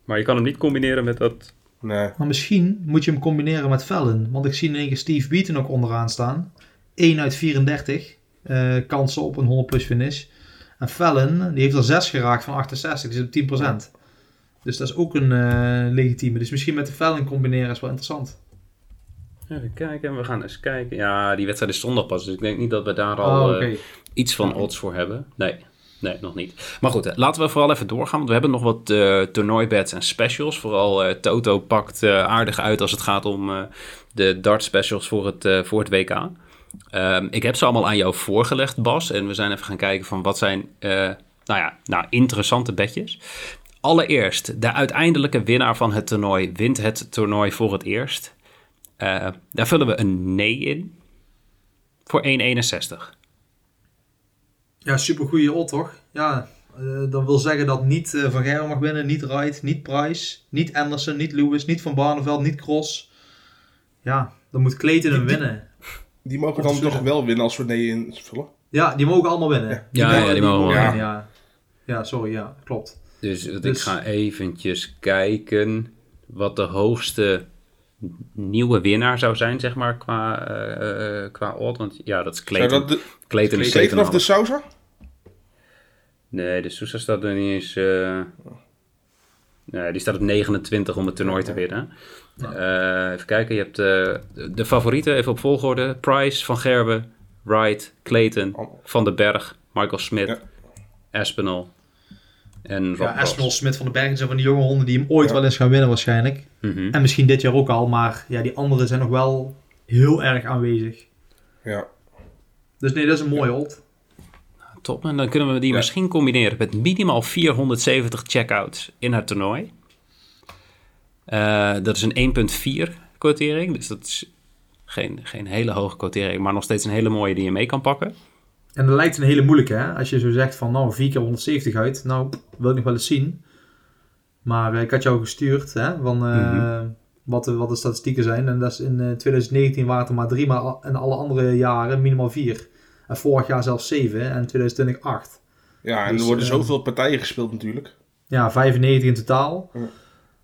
Maar je kan hem niet combineren met dat Nee. Maar misschien moet je hem combineren met Vellen. Want ik zie in één keer Steve Beaton ook onderaan staan. 1 uit 34 uh, eh, kansen op een 100 plus finish. En Vellen, die heeft er 6 geraakt van 68. Die zit op 10%. Dus dat is ook een uh, legitieme. Dus misschien met de Vellen combineren is wel interessant. Even kijken, we gaan eens kijken. Ja, die wedstrijd is zondag pas, dus ik denk niet dat we daar al oh, okay. uh, iets van odds voor hebben. Nee. Nee, nog niet. Maar goed, laten we vooral even doorgaan. Want we hebben nog wat uh, toernooibeds en specials. Vooral uh, Toto pakt aardig uit als het gaat om de dart specials voor het, voor het WK. Ehm, ik heb ze allemaal aan jou voorgelegd, Bas. En we zijn even gaan kijken van wat zijn nou ja, nou, interessante bedjes. Allereerst, de uiteindelijke winnaar van het toernooi wint het toernooi voor het eerst. daar vullen we een nee in voor 1,61. Ja, super goede odd toch? Ja, uh, dat wil zeggen dat niet uh, Van Gerwen mag winnen, niet Wright, niet Price, niet Anderson, niet Lewis, niet Van Barneveld, niet Cross. Ja, dan moet Clayton hem winnen. Die mogen dan toch wel winnen als we nee invullen? Ja, die mogen allemaal winnen. Ja, die, ja, ja, die, mogen, mogen winnen. Ja. ja, sorry, ja, klopt. Dus, dus ik ga eventjes kijken wat de hoogste nieuwe winnaar zou zijn, zeg maar, qua, uh, qua odd. Want ja, dat is Clayton. De, Clayton is Clayton of de Sousa? Nee, de Sousa staat er niet eens... Uh, nee, die staat op 29 om het toernooi te winnen. Uh, even kijken, je hebt de favorieten, even op volgorde. Price, Van Gerben, Wright, Clayton. Van den Berg, Michael Smit, ja. Espinal, en ja, Espinal, Smit van den Berg zijn van die jonge honden die hem ooit wel eens gaan winnen waarschijnlijk. Mm -hmm. En misschien dit jaar ook al, maar ja, die anderen zijn nog wel heel erg aanwezig. Ja. Dus nee, dat is een mooie old. Top, en dan kunnen we die ja. misschien combineren met minimaal 470 checkouts in het toernooi. Uh, dat is een 1.4 quotering, dus dat is geen, geen hele hoge quotering, maar nog steeds een hele mooie die je mee kan pakken. En dat lijkt een hele moeilijke, hè? Als je zo zegt van, nou, 4 keer 170 uit, nou, wil ik nog wel eens zien. Maar uh, ik had jou gestuurd, hè, van uh, mm -hmm. wat, de, wat de statistieken zijn. En dat is in 2019 waren het er maar drie, maar in alle andere jaren minimaal vier. En vorig jaar zelfs 7 en 2020 8. Ja, en dus, er worden zoveel partijen gespeeld natuurlijk. Ja, 95 in totaal. Ja.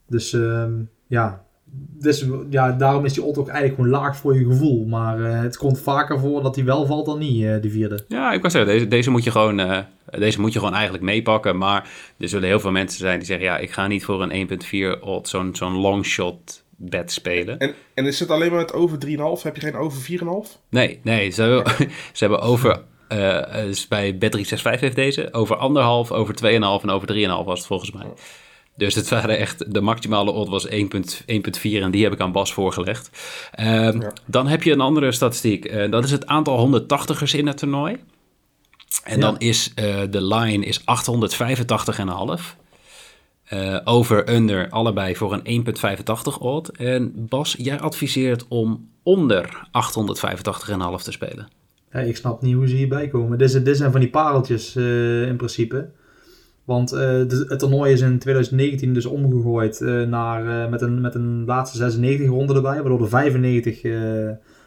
Dus um, ja, dus, ja, daarom is die odd ook eigenlijk gewoon laag voor je gevoel. Maar uh, het komt vaker voor dat hij wel valt dan niet, uh, die vierde. Ja, ik was zeggen, deze, deze, moet je gewoon, uh, deze moet je gewoon eigenlijk meepakken. Maar er zullen heel veel mensen zijn die zeggen... ja, ik ga niet voor een 1.4 odd, zo'n zo'n long shot bed spelen. En, en is het alleen maar met over 3,5? Heb je geen over 4,5? Nee, nee ze, hebben, ze hebben over eh, dus bij Bet365 heeft deze. Over anderhalf, over 2,5 en over 3,5 was het volgens mij. Dus het waren echt, de maximale odd was 1,4 en die heb ik aan Bas voorgelegd. Ehm, Dan heb je een andere statistiek. Uh, dat is het aantal 180ers in het toernooi. En dan is uh, de line is 885,5. Uh, over, under, allebei voor een 1,85 odd. En Bas, jij adviseert om onder 885,5 te spelen. Ja, ik snap niet hoe ze hierbij komen. Dit, dit zijn van die pareltjes in principe. Want uh, de, het toernooi is in 2019 dus omgegooid uh, naar, met, een, met een laatste 96 ronde erbij. Waardoor er 95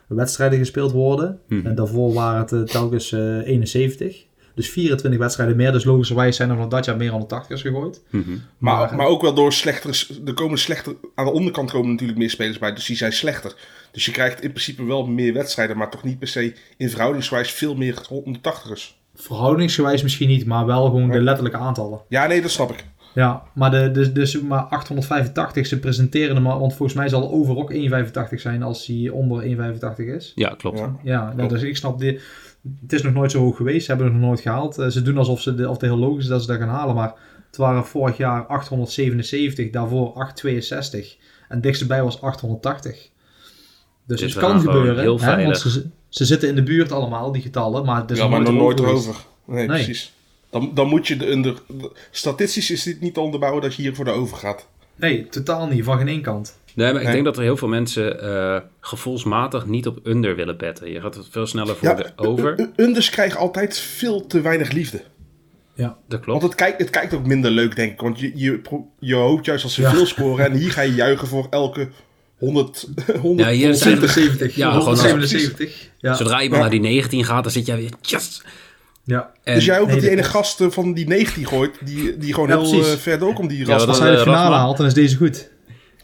wedstrijden gespeeld worden. Hmm. En daarvoor waren het telkens 71. Dus 24 wedstrijden meer. Dus logischerwijs zijn er van dat jaar meer 180ers gegooid. Mm -hmm. maar, maar, maar, ook wel door slechtere... Er komen slechter... Aan de onderkant komen natuurlijk meer spelers bij. Dus die zijn slechter. Dus je krijgt in principe wel meer wedstrijden. Maar toch niet per se in verhoudingswijs veel meer 180ers. Verhoudingsgewijs misschien niet. Maar wel gewoon de letterlijke aantallen. Ja, nee, dat snap ik. Ja, maar, de, dus, dus maar 885, ze presenteren hem, want volgens mij zal over ook 1,85 zijn als hij onder 1,85 is. Ja, klopt. Ja, ja klopt. dus ik snap dit het is nog nooit zo hoog geweest. Ze hebben het nog nooit gehaald. Uh, ze doen alsof ze de, of het heel logisch is dat ze dat gaan halen. Maar het waren vorig jaar 877, daarvoor 862. En dichtstbij was 880. Dus, dus het kan gebeuren. Heel hè, want ze, ze, zitten in de buurt allemaal, die getallen. Maar het is ja, maar nog nooit over. Nee, nee, precies. Dan, dan moet je de under... Statistisch is dit niet te onderbouwen dat je hier voor de over gaat. Nee, totaal niet. Van geen één kant. Nee, maar ik denk dat er heel veel mensen uh, gevoelsmatig niet op under willen betten. Je gaat het veel sneller voor de over. Unders krijgen altijd veel te weinig liefde. Ja, dat klopt. Want het kijkt, het kijkt ook minder leuk, denk ik. Want je, je, je hoopt juist als ze veel scoren. En hier ga je juichen voor elke 100, 100 ja, hier 77. Ja, 177. Ja. Zodra iemand naar die 19 gaat, dan zit jij weer... Yes! Ja. En, dus jij ook nee, dat die ene gast van die 19 gooit, die, die gewoon ja, heel uh, ver ook om die rast. Ja, als hij de finale haalt, dan is deze goed.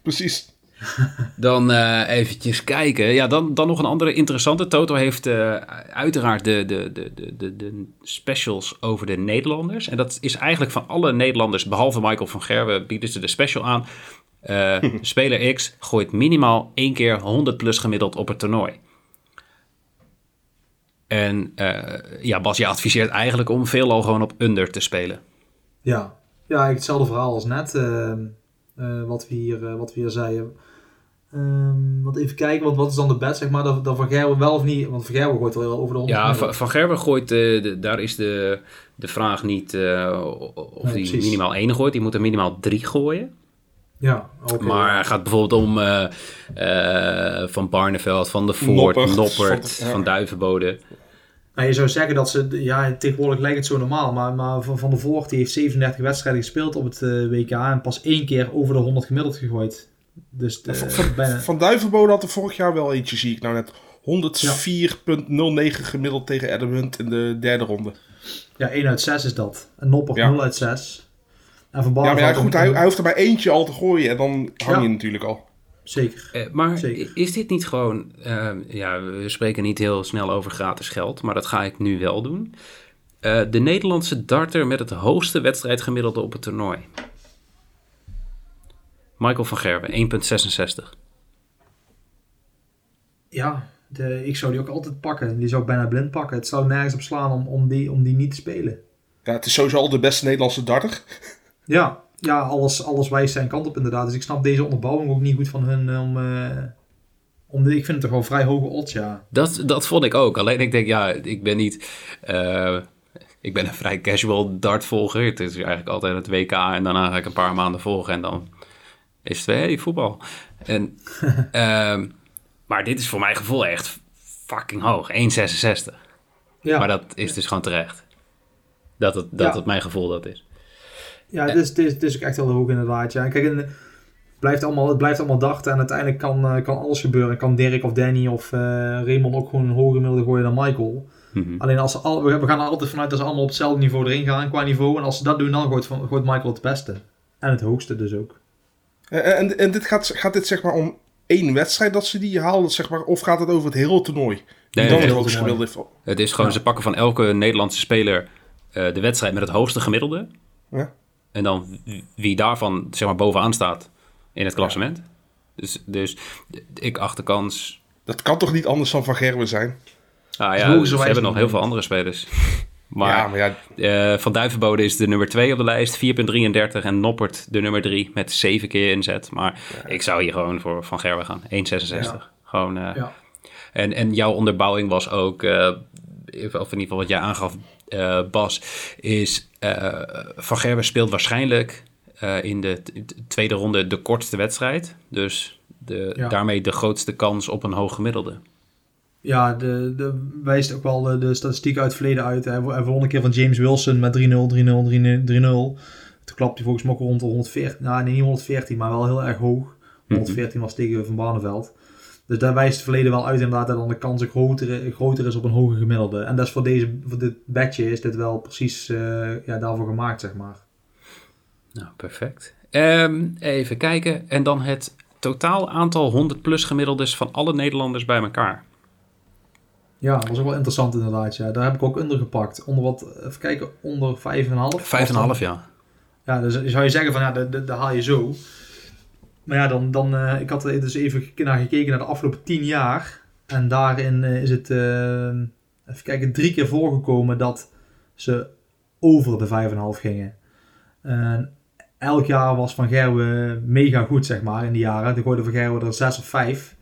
Precies. Dan uh, eventjes kijken. Ja, dan, dan nog een andere interessante. Toto heeft uh, uiteraard de, de, de, de, de specials over de Nederlanders. En dat is eigenlijk van alle Nederlanders, behalve Michael van Gerwen, bieden ze de special aan. Uh, speler X gooit minimaal één keer 100 plus gemiddeld op het toernooi. En ja, Bas, je adviseert eigenlijk om veelal gewoon op under te spelen. Ja, ja hetzelfde verhaal als net. wat, we hier, wat we hier zeiden. Um, want even kijken, want wat is dan de bed, zeg maar, dat, dat Van Gerwen wel of niet, want Van Gerwen gooit wel over de 100 Ja, van, van Gerwen gooit, uh, de, daar is de, de vraag niet uh, of hij nee, minimaal één gooit, die moet er minimaal drie gooien. Ja, okay. Maar het gaat bijvoorbeeld om uh, Van Barneveld, Van de Voort, Noppert, Noppert van, ja. van Duivenbode. Nou, je zou zeggen dat ze, ja, tegenwoordig lijkt het zo normaal, maar, maar Van, van de Voort die heeft 37 wedstrijden gespeeld op het WK en pas één keer over de 100 gemiddeld gegooid. Dus de, van, bijna... van Duivenbode had er vorig jaar wel eentje, zie ik nou net. 104,09 gemiddeld tegen Edmund in de derde ronde. Ja, 1 uit 6 is dat. En Nopper ja. 0 uit 6. En van ja, maar ja, goed, hij, hij, hoeft er maar eentje al te gooien en dan hang ja. je natuurlijk al. Zeker. Uh, maar Zeker. is dit niet gewoon... Uh, ja, we spreken niet heel snel over gratis geld, maar dat ga ik nu wel doen. Uh, de Nederlandse darter met het hoogste wedstrijdgemiddelde op het toernooi. Michael van Gerwen, 1,66. Ja, de, ik zou die ook altijd pakken. Die zou ik bijna blind pakken. Het zou nergens op slaan om, om, die, om die niet te spelen. Ja, het is sowieso al de beste Nederlandse darter. Ja, ja alles, alles wijst zijn kant op inderdaad. Dus ik snap deze onderbouwing ook niet goed van hun om... Uh, om de, ik vind het toch wel vrij hoge odds, ja. Dat, dat vond ik ook. Alleen ik denk, ja, ik ben niet... Uh, ik ben een vrij casual dartvolger. Het is eigenlijk altijd het WK en daarna ga ik een paar maanden volgen en dan is het weer hey, voetbal. En, um, maar dit is voor mijn gevoel echt fucking hoog. 1,66. Ja. Maar dat is dus gewoon terecht. Dat het, dat ja. het mijn gevoel dat is. Ja, het is, het is, het is ook echt wel hoog inderdaad. Ja. Kijk, het blijft allemaal, het blijft allemaal dachten en uiteindelijk kan, uh, kan alles gebeuren. Kan Dirk of Danny of uh, Raymond ook gewoon een hoger gemiddelde gooien dan Michael. Mm -hmm. Alleen als ze al, we, we gaan er altijd vanuit dat ze allemaal op hetzelfde niveau erin gaan qua niveau. En als ze dat doen, dan gooit, gooit Michael het beste. En het hoogste dus ook. Uh, en, en dit gaat, gaat dit zeg maar om één wedstrijd dat ze die halen, zeg maar, of gaat het over het hele toernooi? Nee, dan het, het, gemiddelde het is gewoon, ja. ze pakken van elke Nederlandse speler uh, de wedstrijd met het hoogste gemiddelde. Ja. En dan wie daarvan, zeg maar, bovenaan staat in het klassement. Ja. Dus, dus ik acht de kans... Dat kan toch niet anders dan Van Gerwen zijn? Nou is ja, ze hebben nog heel veel andere spelers. Maar ja, maar ja, eh, Van Duivenbode is de nummer 2 op de lijst, 4,33. En Noppert de nummer 3 met 7 keer inzet. Maar ik zou hier gewoon voor Van Gerwen gaan, 1,66. Gewoon, eh, Ja. en, en jouw onderbouwing was ook, eh, of in ieder geval wat jij aangaf, eh, Bas, is eh, Van Gerwen speelt waarschijnlijk eh, in de tweede ronde de kortste wedstrijd. Dus de, Ja. daarmee de grootste kans op een hoog gemiddelde. Ja, de, de, wijst ook wel de, de statistieken uit het verleden uit. Hij, won een keer van James Wilson met 3-0, 3-0, 3-0. 3-0. Toen klapte hij volgens mij ook rond de 114. Nou, nee, niet 114, maar wel heel erg hoog. 114 was tegen Van Barneveld. Dus daar wijst het verleden wel uit inderdaad dat dan de kans groter, groter is op een hoger gemiddelde. En dat is voor, deze, voor dit bedje is dit wel precies eh, ja, daarvoor gemaakt, zeg maar. Nou, perfect. Ehm, even kijken. En dan het totaal aantal 100 plus gemiddeldes van alle Nederlanders bij elkaar. Ja, dat was ook wel interessant inderdaad. Ja. Daar heb ik ook onder gepakt. Onder wat, even kijken, onder 5,5. 5,5 ja. Ja, dus zou je zeggen van ja, dat haal je zo. Maar ja, dan, dan eh, ik had er dus even naar gekeken naar de afgelopen 10 jaar. En daarin eh, is het, eh, even kijken, drie keer voorgekomen dat ze over de 5,5 gingen. En elk jaar was Van Gerwen mega goed, zeg maar, in die jaren. Toen gooide Van Gerwen er 6 of 5.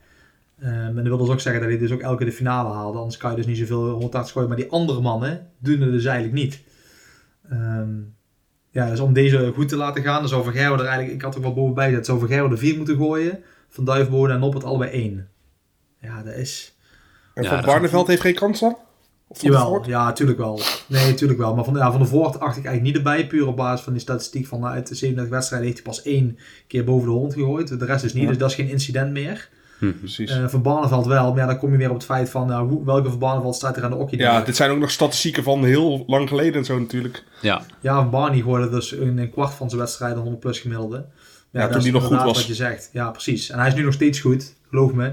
en dat wil dus ook zeggen dat hij dus ook elke de finale haalde. Anders kan je dus niet zoveel 180 gooien. Maar die andere mannen doen het dus eigenlijk niet. Ehm, ja, dus om deze goed te laten gaan, dan zou Gerwen er eigenlijk, ik had er wel bovenbij gezet, zou Gerwen er 4 moeten gooien. Van Duivenbode en Noppert allebei 1. Ja, dat is... en Ja, Van Barneveld heeft geen kans dan? Of van Jawel, Voort? ja, natuurlijk wel. Nee, natuurlijk wel. Maar van, ja, van de Voort acht ik eigenlijk niet erbij. Puur op basis van die statistiek van nou, uit de 37 wedstrijden heeft hij pas één keer boven de 100 gegooid. De rest is niet, Ja. dus dat is geen incident meer. Precies. Eh van Barneveld wel, maar ja, dan kom je weer op het feit van hoe, welke van Barneveld staat er aan de okkie. ja, dit zijn ook nog statistieken van heel lang geleden en zo natuurlijk. Ja, Ja, Barney gooide dus in een kwart van zijn wedstrijden 100 plus gemiddelde. Ja, toen die nog goed was. Wat je zegt. Ja, precies. En hij is nu nog steeds goed, geloof me.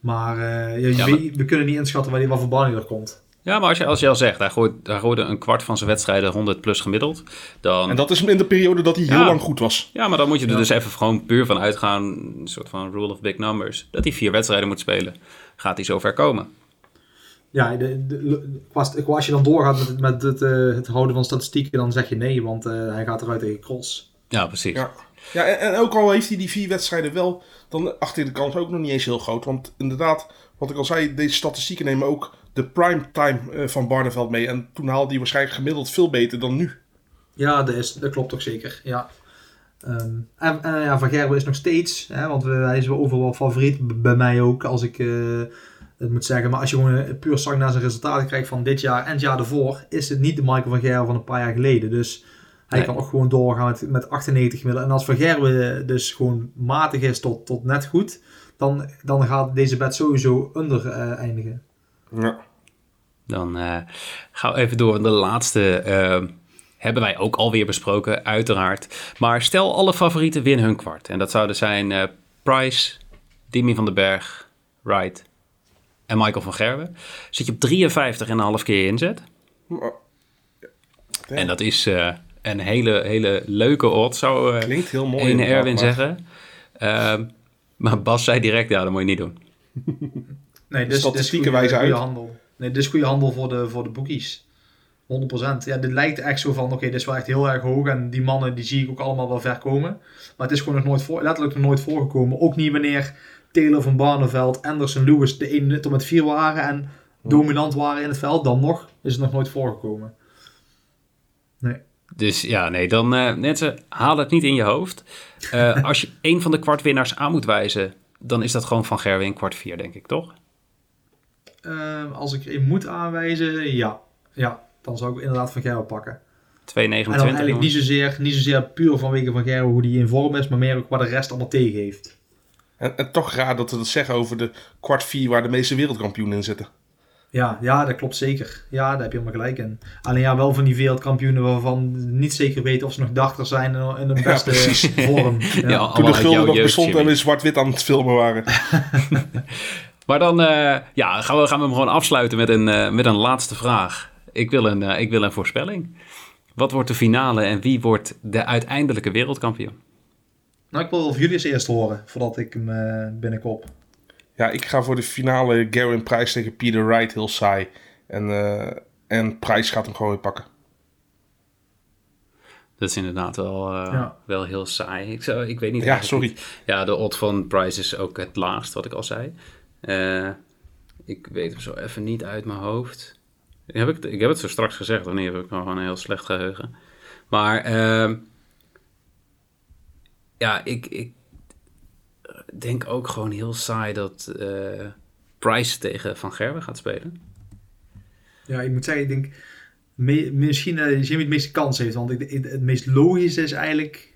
Maar, eh, Ja, we kunnen niet inschatten waar die wat voor Barney er komt. Ja maar als je, als je al zegt, hij gooit, hij gooide een kwart van zijn wedstrijden 100 plus gemiddeld. Dan, En dat is in de periode dat hij heel Ja. lang goed was. Ja, maar dan moet je er Ja. dus even gewoon puur van uitgaan, een soort van rule of big numbers, dat hij vier wedstrijden moet spelen. Gaat hij zover komen? Ja, de, als je dan doorgaat met, het- met het, eh, het houden van statistieken, dan zeg je nee, want eh, hij gaat eruit tegen Cross. Ja, precies. Ja, ja en, en ook al heeft hij die vier wedstrijden wel, dan acht ik de kans ook nog niet eens heel groot. Want inderdaad, wat ik al zei, deze statistieken nemen ook de prime time eh, van Barneveld mee. En toen haalde hij waarschijnlijk gemiddeld veel beter dan nu. Ja, dat, is, dat klopt toch zeker. Ja. Ehm, en en ja, Van Gerwen is nog steeds, hè, want we, hij is wel overal favoriet, bij mij ook, als ik eh, het moet zeggen. Maar als je gewoon eh, puur zag naar zijn resultaten kijkt van dit jaar en het jaar ervoor, is het niet de Michael van Gerwen van een paar jaar geleden. Dus hij Nee. kan ook gewoon doorgaan met, met 98 gemiddeld. En als Van Gerwen dus gewoon matig is tot, tot net goed, dan, dan gaat deze bed sowieso onder eindigen. Ja. Dan eh, gaan we even door. De laatste eh, hebben wij ook alweer besproken, uiteraard. Maar stel alle favorieten winnen hun kwart. En dat zouden zijn eh, Price, Dimi van den Berg, Wright en Michael van Gerwen. Zit je op 53,5 keer inzet. Ja. En dat is een hele, hele leuke odd, zou Klinkt heel mooi. ene Erwin maar- zeggen. Maar Bas zei direct, ja, dat moet je niet doen. Nee, dus, statistieken dus goede- wijzen goede uit. handel. Nee, dit is goede handel voor de, voor de boekies. 100%. Ja, dit lijkt echt zo van, oké, dit is wel echt heel erg hoog. En die mannen, die zie ik ook allemaal wel ver komen. Maar het is gewoon nog nooit voor, letterlijk nog nooit voorgekomen. Ook niet wanneer Taylor van Barneveld, Anderson, Lewis de 1 tot met 4 waren. En dominant waren in het veld. Dan nog is het nog nooit voorgekomen. Nee. Dus ja, nee, dan eh net ze, haal het niet in je hoofd. Eh, als je een van de kwartwinnaars aan moet wijzen, dan is dat gewoon van Gerwin kwart vier, denk ik, toch? Ehm, als ik er een moet aanwijzen, ja. Ja, dan zou ik inderdaad van Gerwen pakken. 2,29. En dan eigenlijk niet zozeer, niet zozeer puur vanwege van Gerwen hoe die in vorm is, maar meer ook wat de rest allemaal tegen heeft. En, en toch raar dat we dat zeggen over de kwart vier waar de meeste wereldkampioenen in zitten. Ja, ja, dat klopt zeker. Ja, daar heb je helemaal gelijk in. Alleen ja, wel van die wereldkampioenen waarvan niet zeker weten of ze nog dachter zijn in in de beste vorm. Ja. Ja, Toen de gulden nog bestond en we zwart-wit aan het filmen waren. Maar dan eh, ja, gaan, we, gaan we hem gewoon afsluiten met een, eh, met een laatste vraag. Ik wil, een, eh, ik wil een voorspelling. Wat wordt de finale en wie wordt de uiteindelijke wereldkampioen? Nou, ik wil of jullie eens eerst horen, voordat ik hem binnenkop. Ja, ik ga voor de finale Garen Price tegen Peter Wright, heel saai. En, uh, en Price gaat hem gewoon weer pakken. Dat is inderdaad wel, uh, wel heel saai. Ik, zou, ik weet niet. Ja, sorry. Ja, de odd van Price is ook het laagst, wat ik al zei. Uh, ik weet hem zo even niet uit mijn hoofd. Ik heb, ik, ik heb het zo straks gezegd, wanneer heb ik nog een heel slecht geheugen. Maar uh, ja, ik, ik denk ook gewoon heel saai dat uh, Price tegen Van Gerwen gaat spelen. Ja, ik moet zeggen, ik denk misschien uh, Jimmy het meeste kans heeft. Want ik, het, meest logische is eigenlijk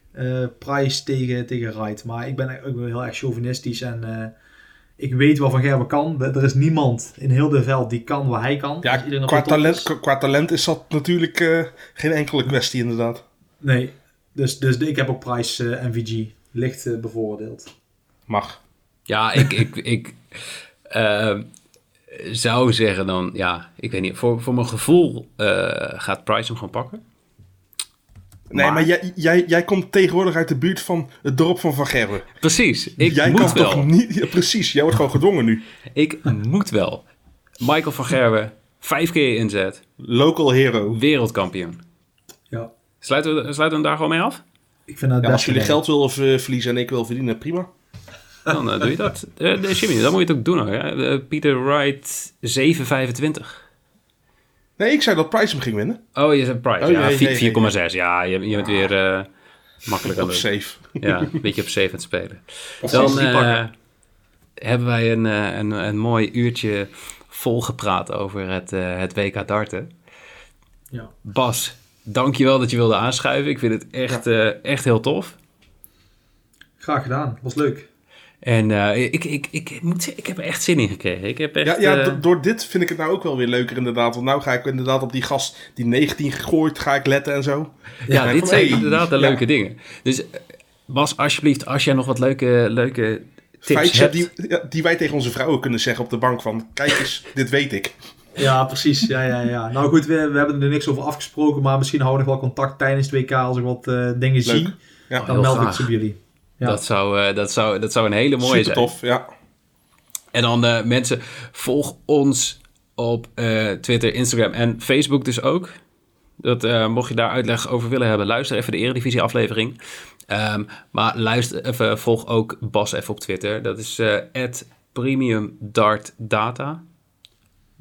Price tegen, tegen Wright. Maar ik ben wel heel erg chauvinistisch en ik weet wat Van Gerwen kan. Er is niemand in heel de veld die kan wat hij kan. Ja, qua talent, qua talent is dat natuurlijk uh, geen enkele kwestie inderdaad. Nee, dus, dus ik heb ook Price uh, MVG licht uh, bevoordeeld. Mag. Ja, ik, ik, ik zou zeggen dan, ja, ik weet niet. Voor, voor mijn gevoel gaat Price hem gewoon pakken. Nee, maar, maar jij, jij, jij komt tegenwoordig uit de buurt van het dorp van Van Gerwen. Precies, ik jij moet kan wel. Toch niet, ja, precies, jij wordt gewoon gedwongen nu. Ik moet wel. Michael van Gerwen, vijf keer inzet. Local hero. Wereldkampioen. Ja. Sluiten we, sluiten we hem daar gewoon mee af? Ik vind dat ja, als jullie geld willen verliezen en ik wil verdienen, prima. Dan uh, doe je dat. Uh, Jimmy, dan moet je het ook doen hoor. Uh, Peter Wright 7,25. Nee, ik zei dat Price hem ging winnen. Oh, je zei Price. Oh, ja, 4,6. Ja, je, je bent weer uh, makkelijk aan Op safe. Ja, een beetje op safe aan het spelen. Dan uh, hebben wij een, uh, een, een mooi uurtje volgepraat over het, het WK darten. Ja. Bas, dankjewel dat je wilde aanschuiven. Ik vind het echt, ja. echt heel tof. Graag gedaan. Was leuk. En uh, ik, ik, ik, moet zeggen, ik heb er echt zin in gekregen. Ik heb echt, ja, ja uh... door dit vind ik het nou ook wel weer leuker inderdaad. Want nou ga ik inderdaad op die gast die 19 gegooid, ga ik letten en zo. Ja, ja dit van, zijn hey, inderdaad de ja. leuke dingen. Dus Bas, alsjeblieft, als jij nog wat leuke, leuke tips Feitje hebt... Die, die wij tegen onze vrouwen kunnen zeggen op de bank van... Kijk eens, dit weet ik. Ja, precies. Ja, ja, ja. Nou goed, we, we hebben er niks over afgesproken. Maar misschien houden we nog wel contact tijdens het WK als ik wat uh, dingen Leuk. zie. Ja. Dan meld ik ze bij jullie. Ja. Dat, zou, uh, dat, zou, dat zou een hele mooie Super zijn. tof, ja. En dan uh, mensen, volg ons op uh, Twitter, Instagram en Facebook dus ook. Dat, mocht je daar uitleg over willen hebben, luister even de Eredivisie aflevering. Um, maar luister even, volg ook Bas even op Twitter. Dat is @premiumdartdata.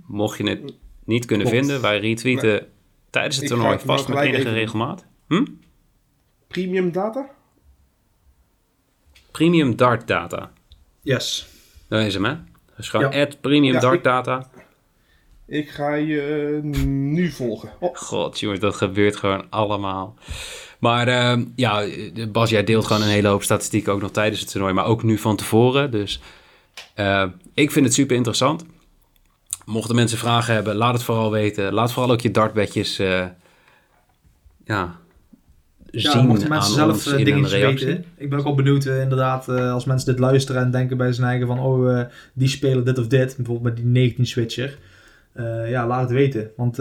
Mocht je het niet kunnen Klopt. vinden, wij retweeten nee. tijdens het toernooi vast met enige regelmaat. Hm? Premium data? Premium Dart Data. Yes. Dat is hem, hè? Dus gewoon ja. Premium ja, Dart ik, Data. Ik ga je uh, nu volgen. Oh. God, jongens, dat gebeurt gewoon allemaal. Maar uh, ja, Bas, jij deelt gewoon een hele hoop statistieken ook nog tijdens het toernooi, maar ook nu van tevoren. Dus uh, ik vind het super interessant. Mochten mensen vragen hebben, laat het vooral weten. Laat vooral ook je dartbedjes uh, ja, ja, zien mochten mensen zelf uh, dingetjes weten. Ik ben ook wel benieuwd uh, inderdaad uh, als mensen dit luisteren en denken bij zijn eigen van oh, die spelen dit of dit. Bijvoorbeeld met die 19 switcher. ja, laat het weten. Want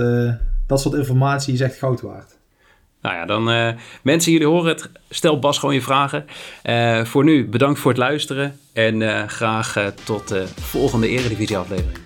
dat soort informatie is echt goud waard. Nou ja, dan mensen, jullie horen het. Stel Bas gewoon je vragen. voor nu, bedankt voor het luisteren. En graag tot de volgende Eredivisie aflevering.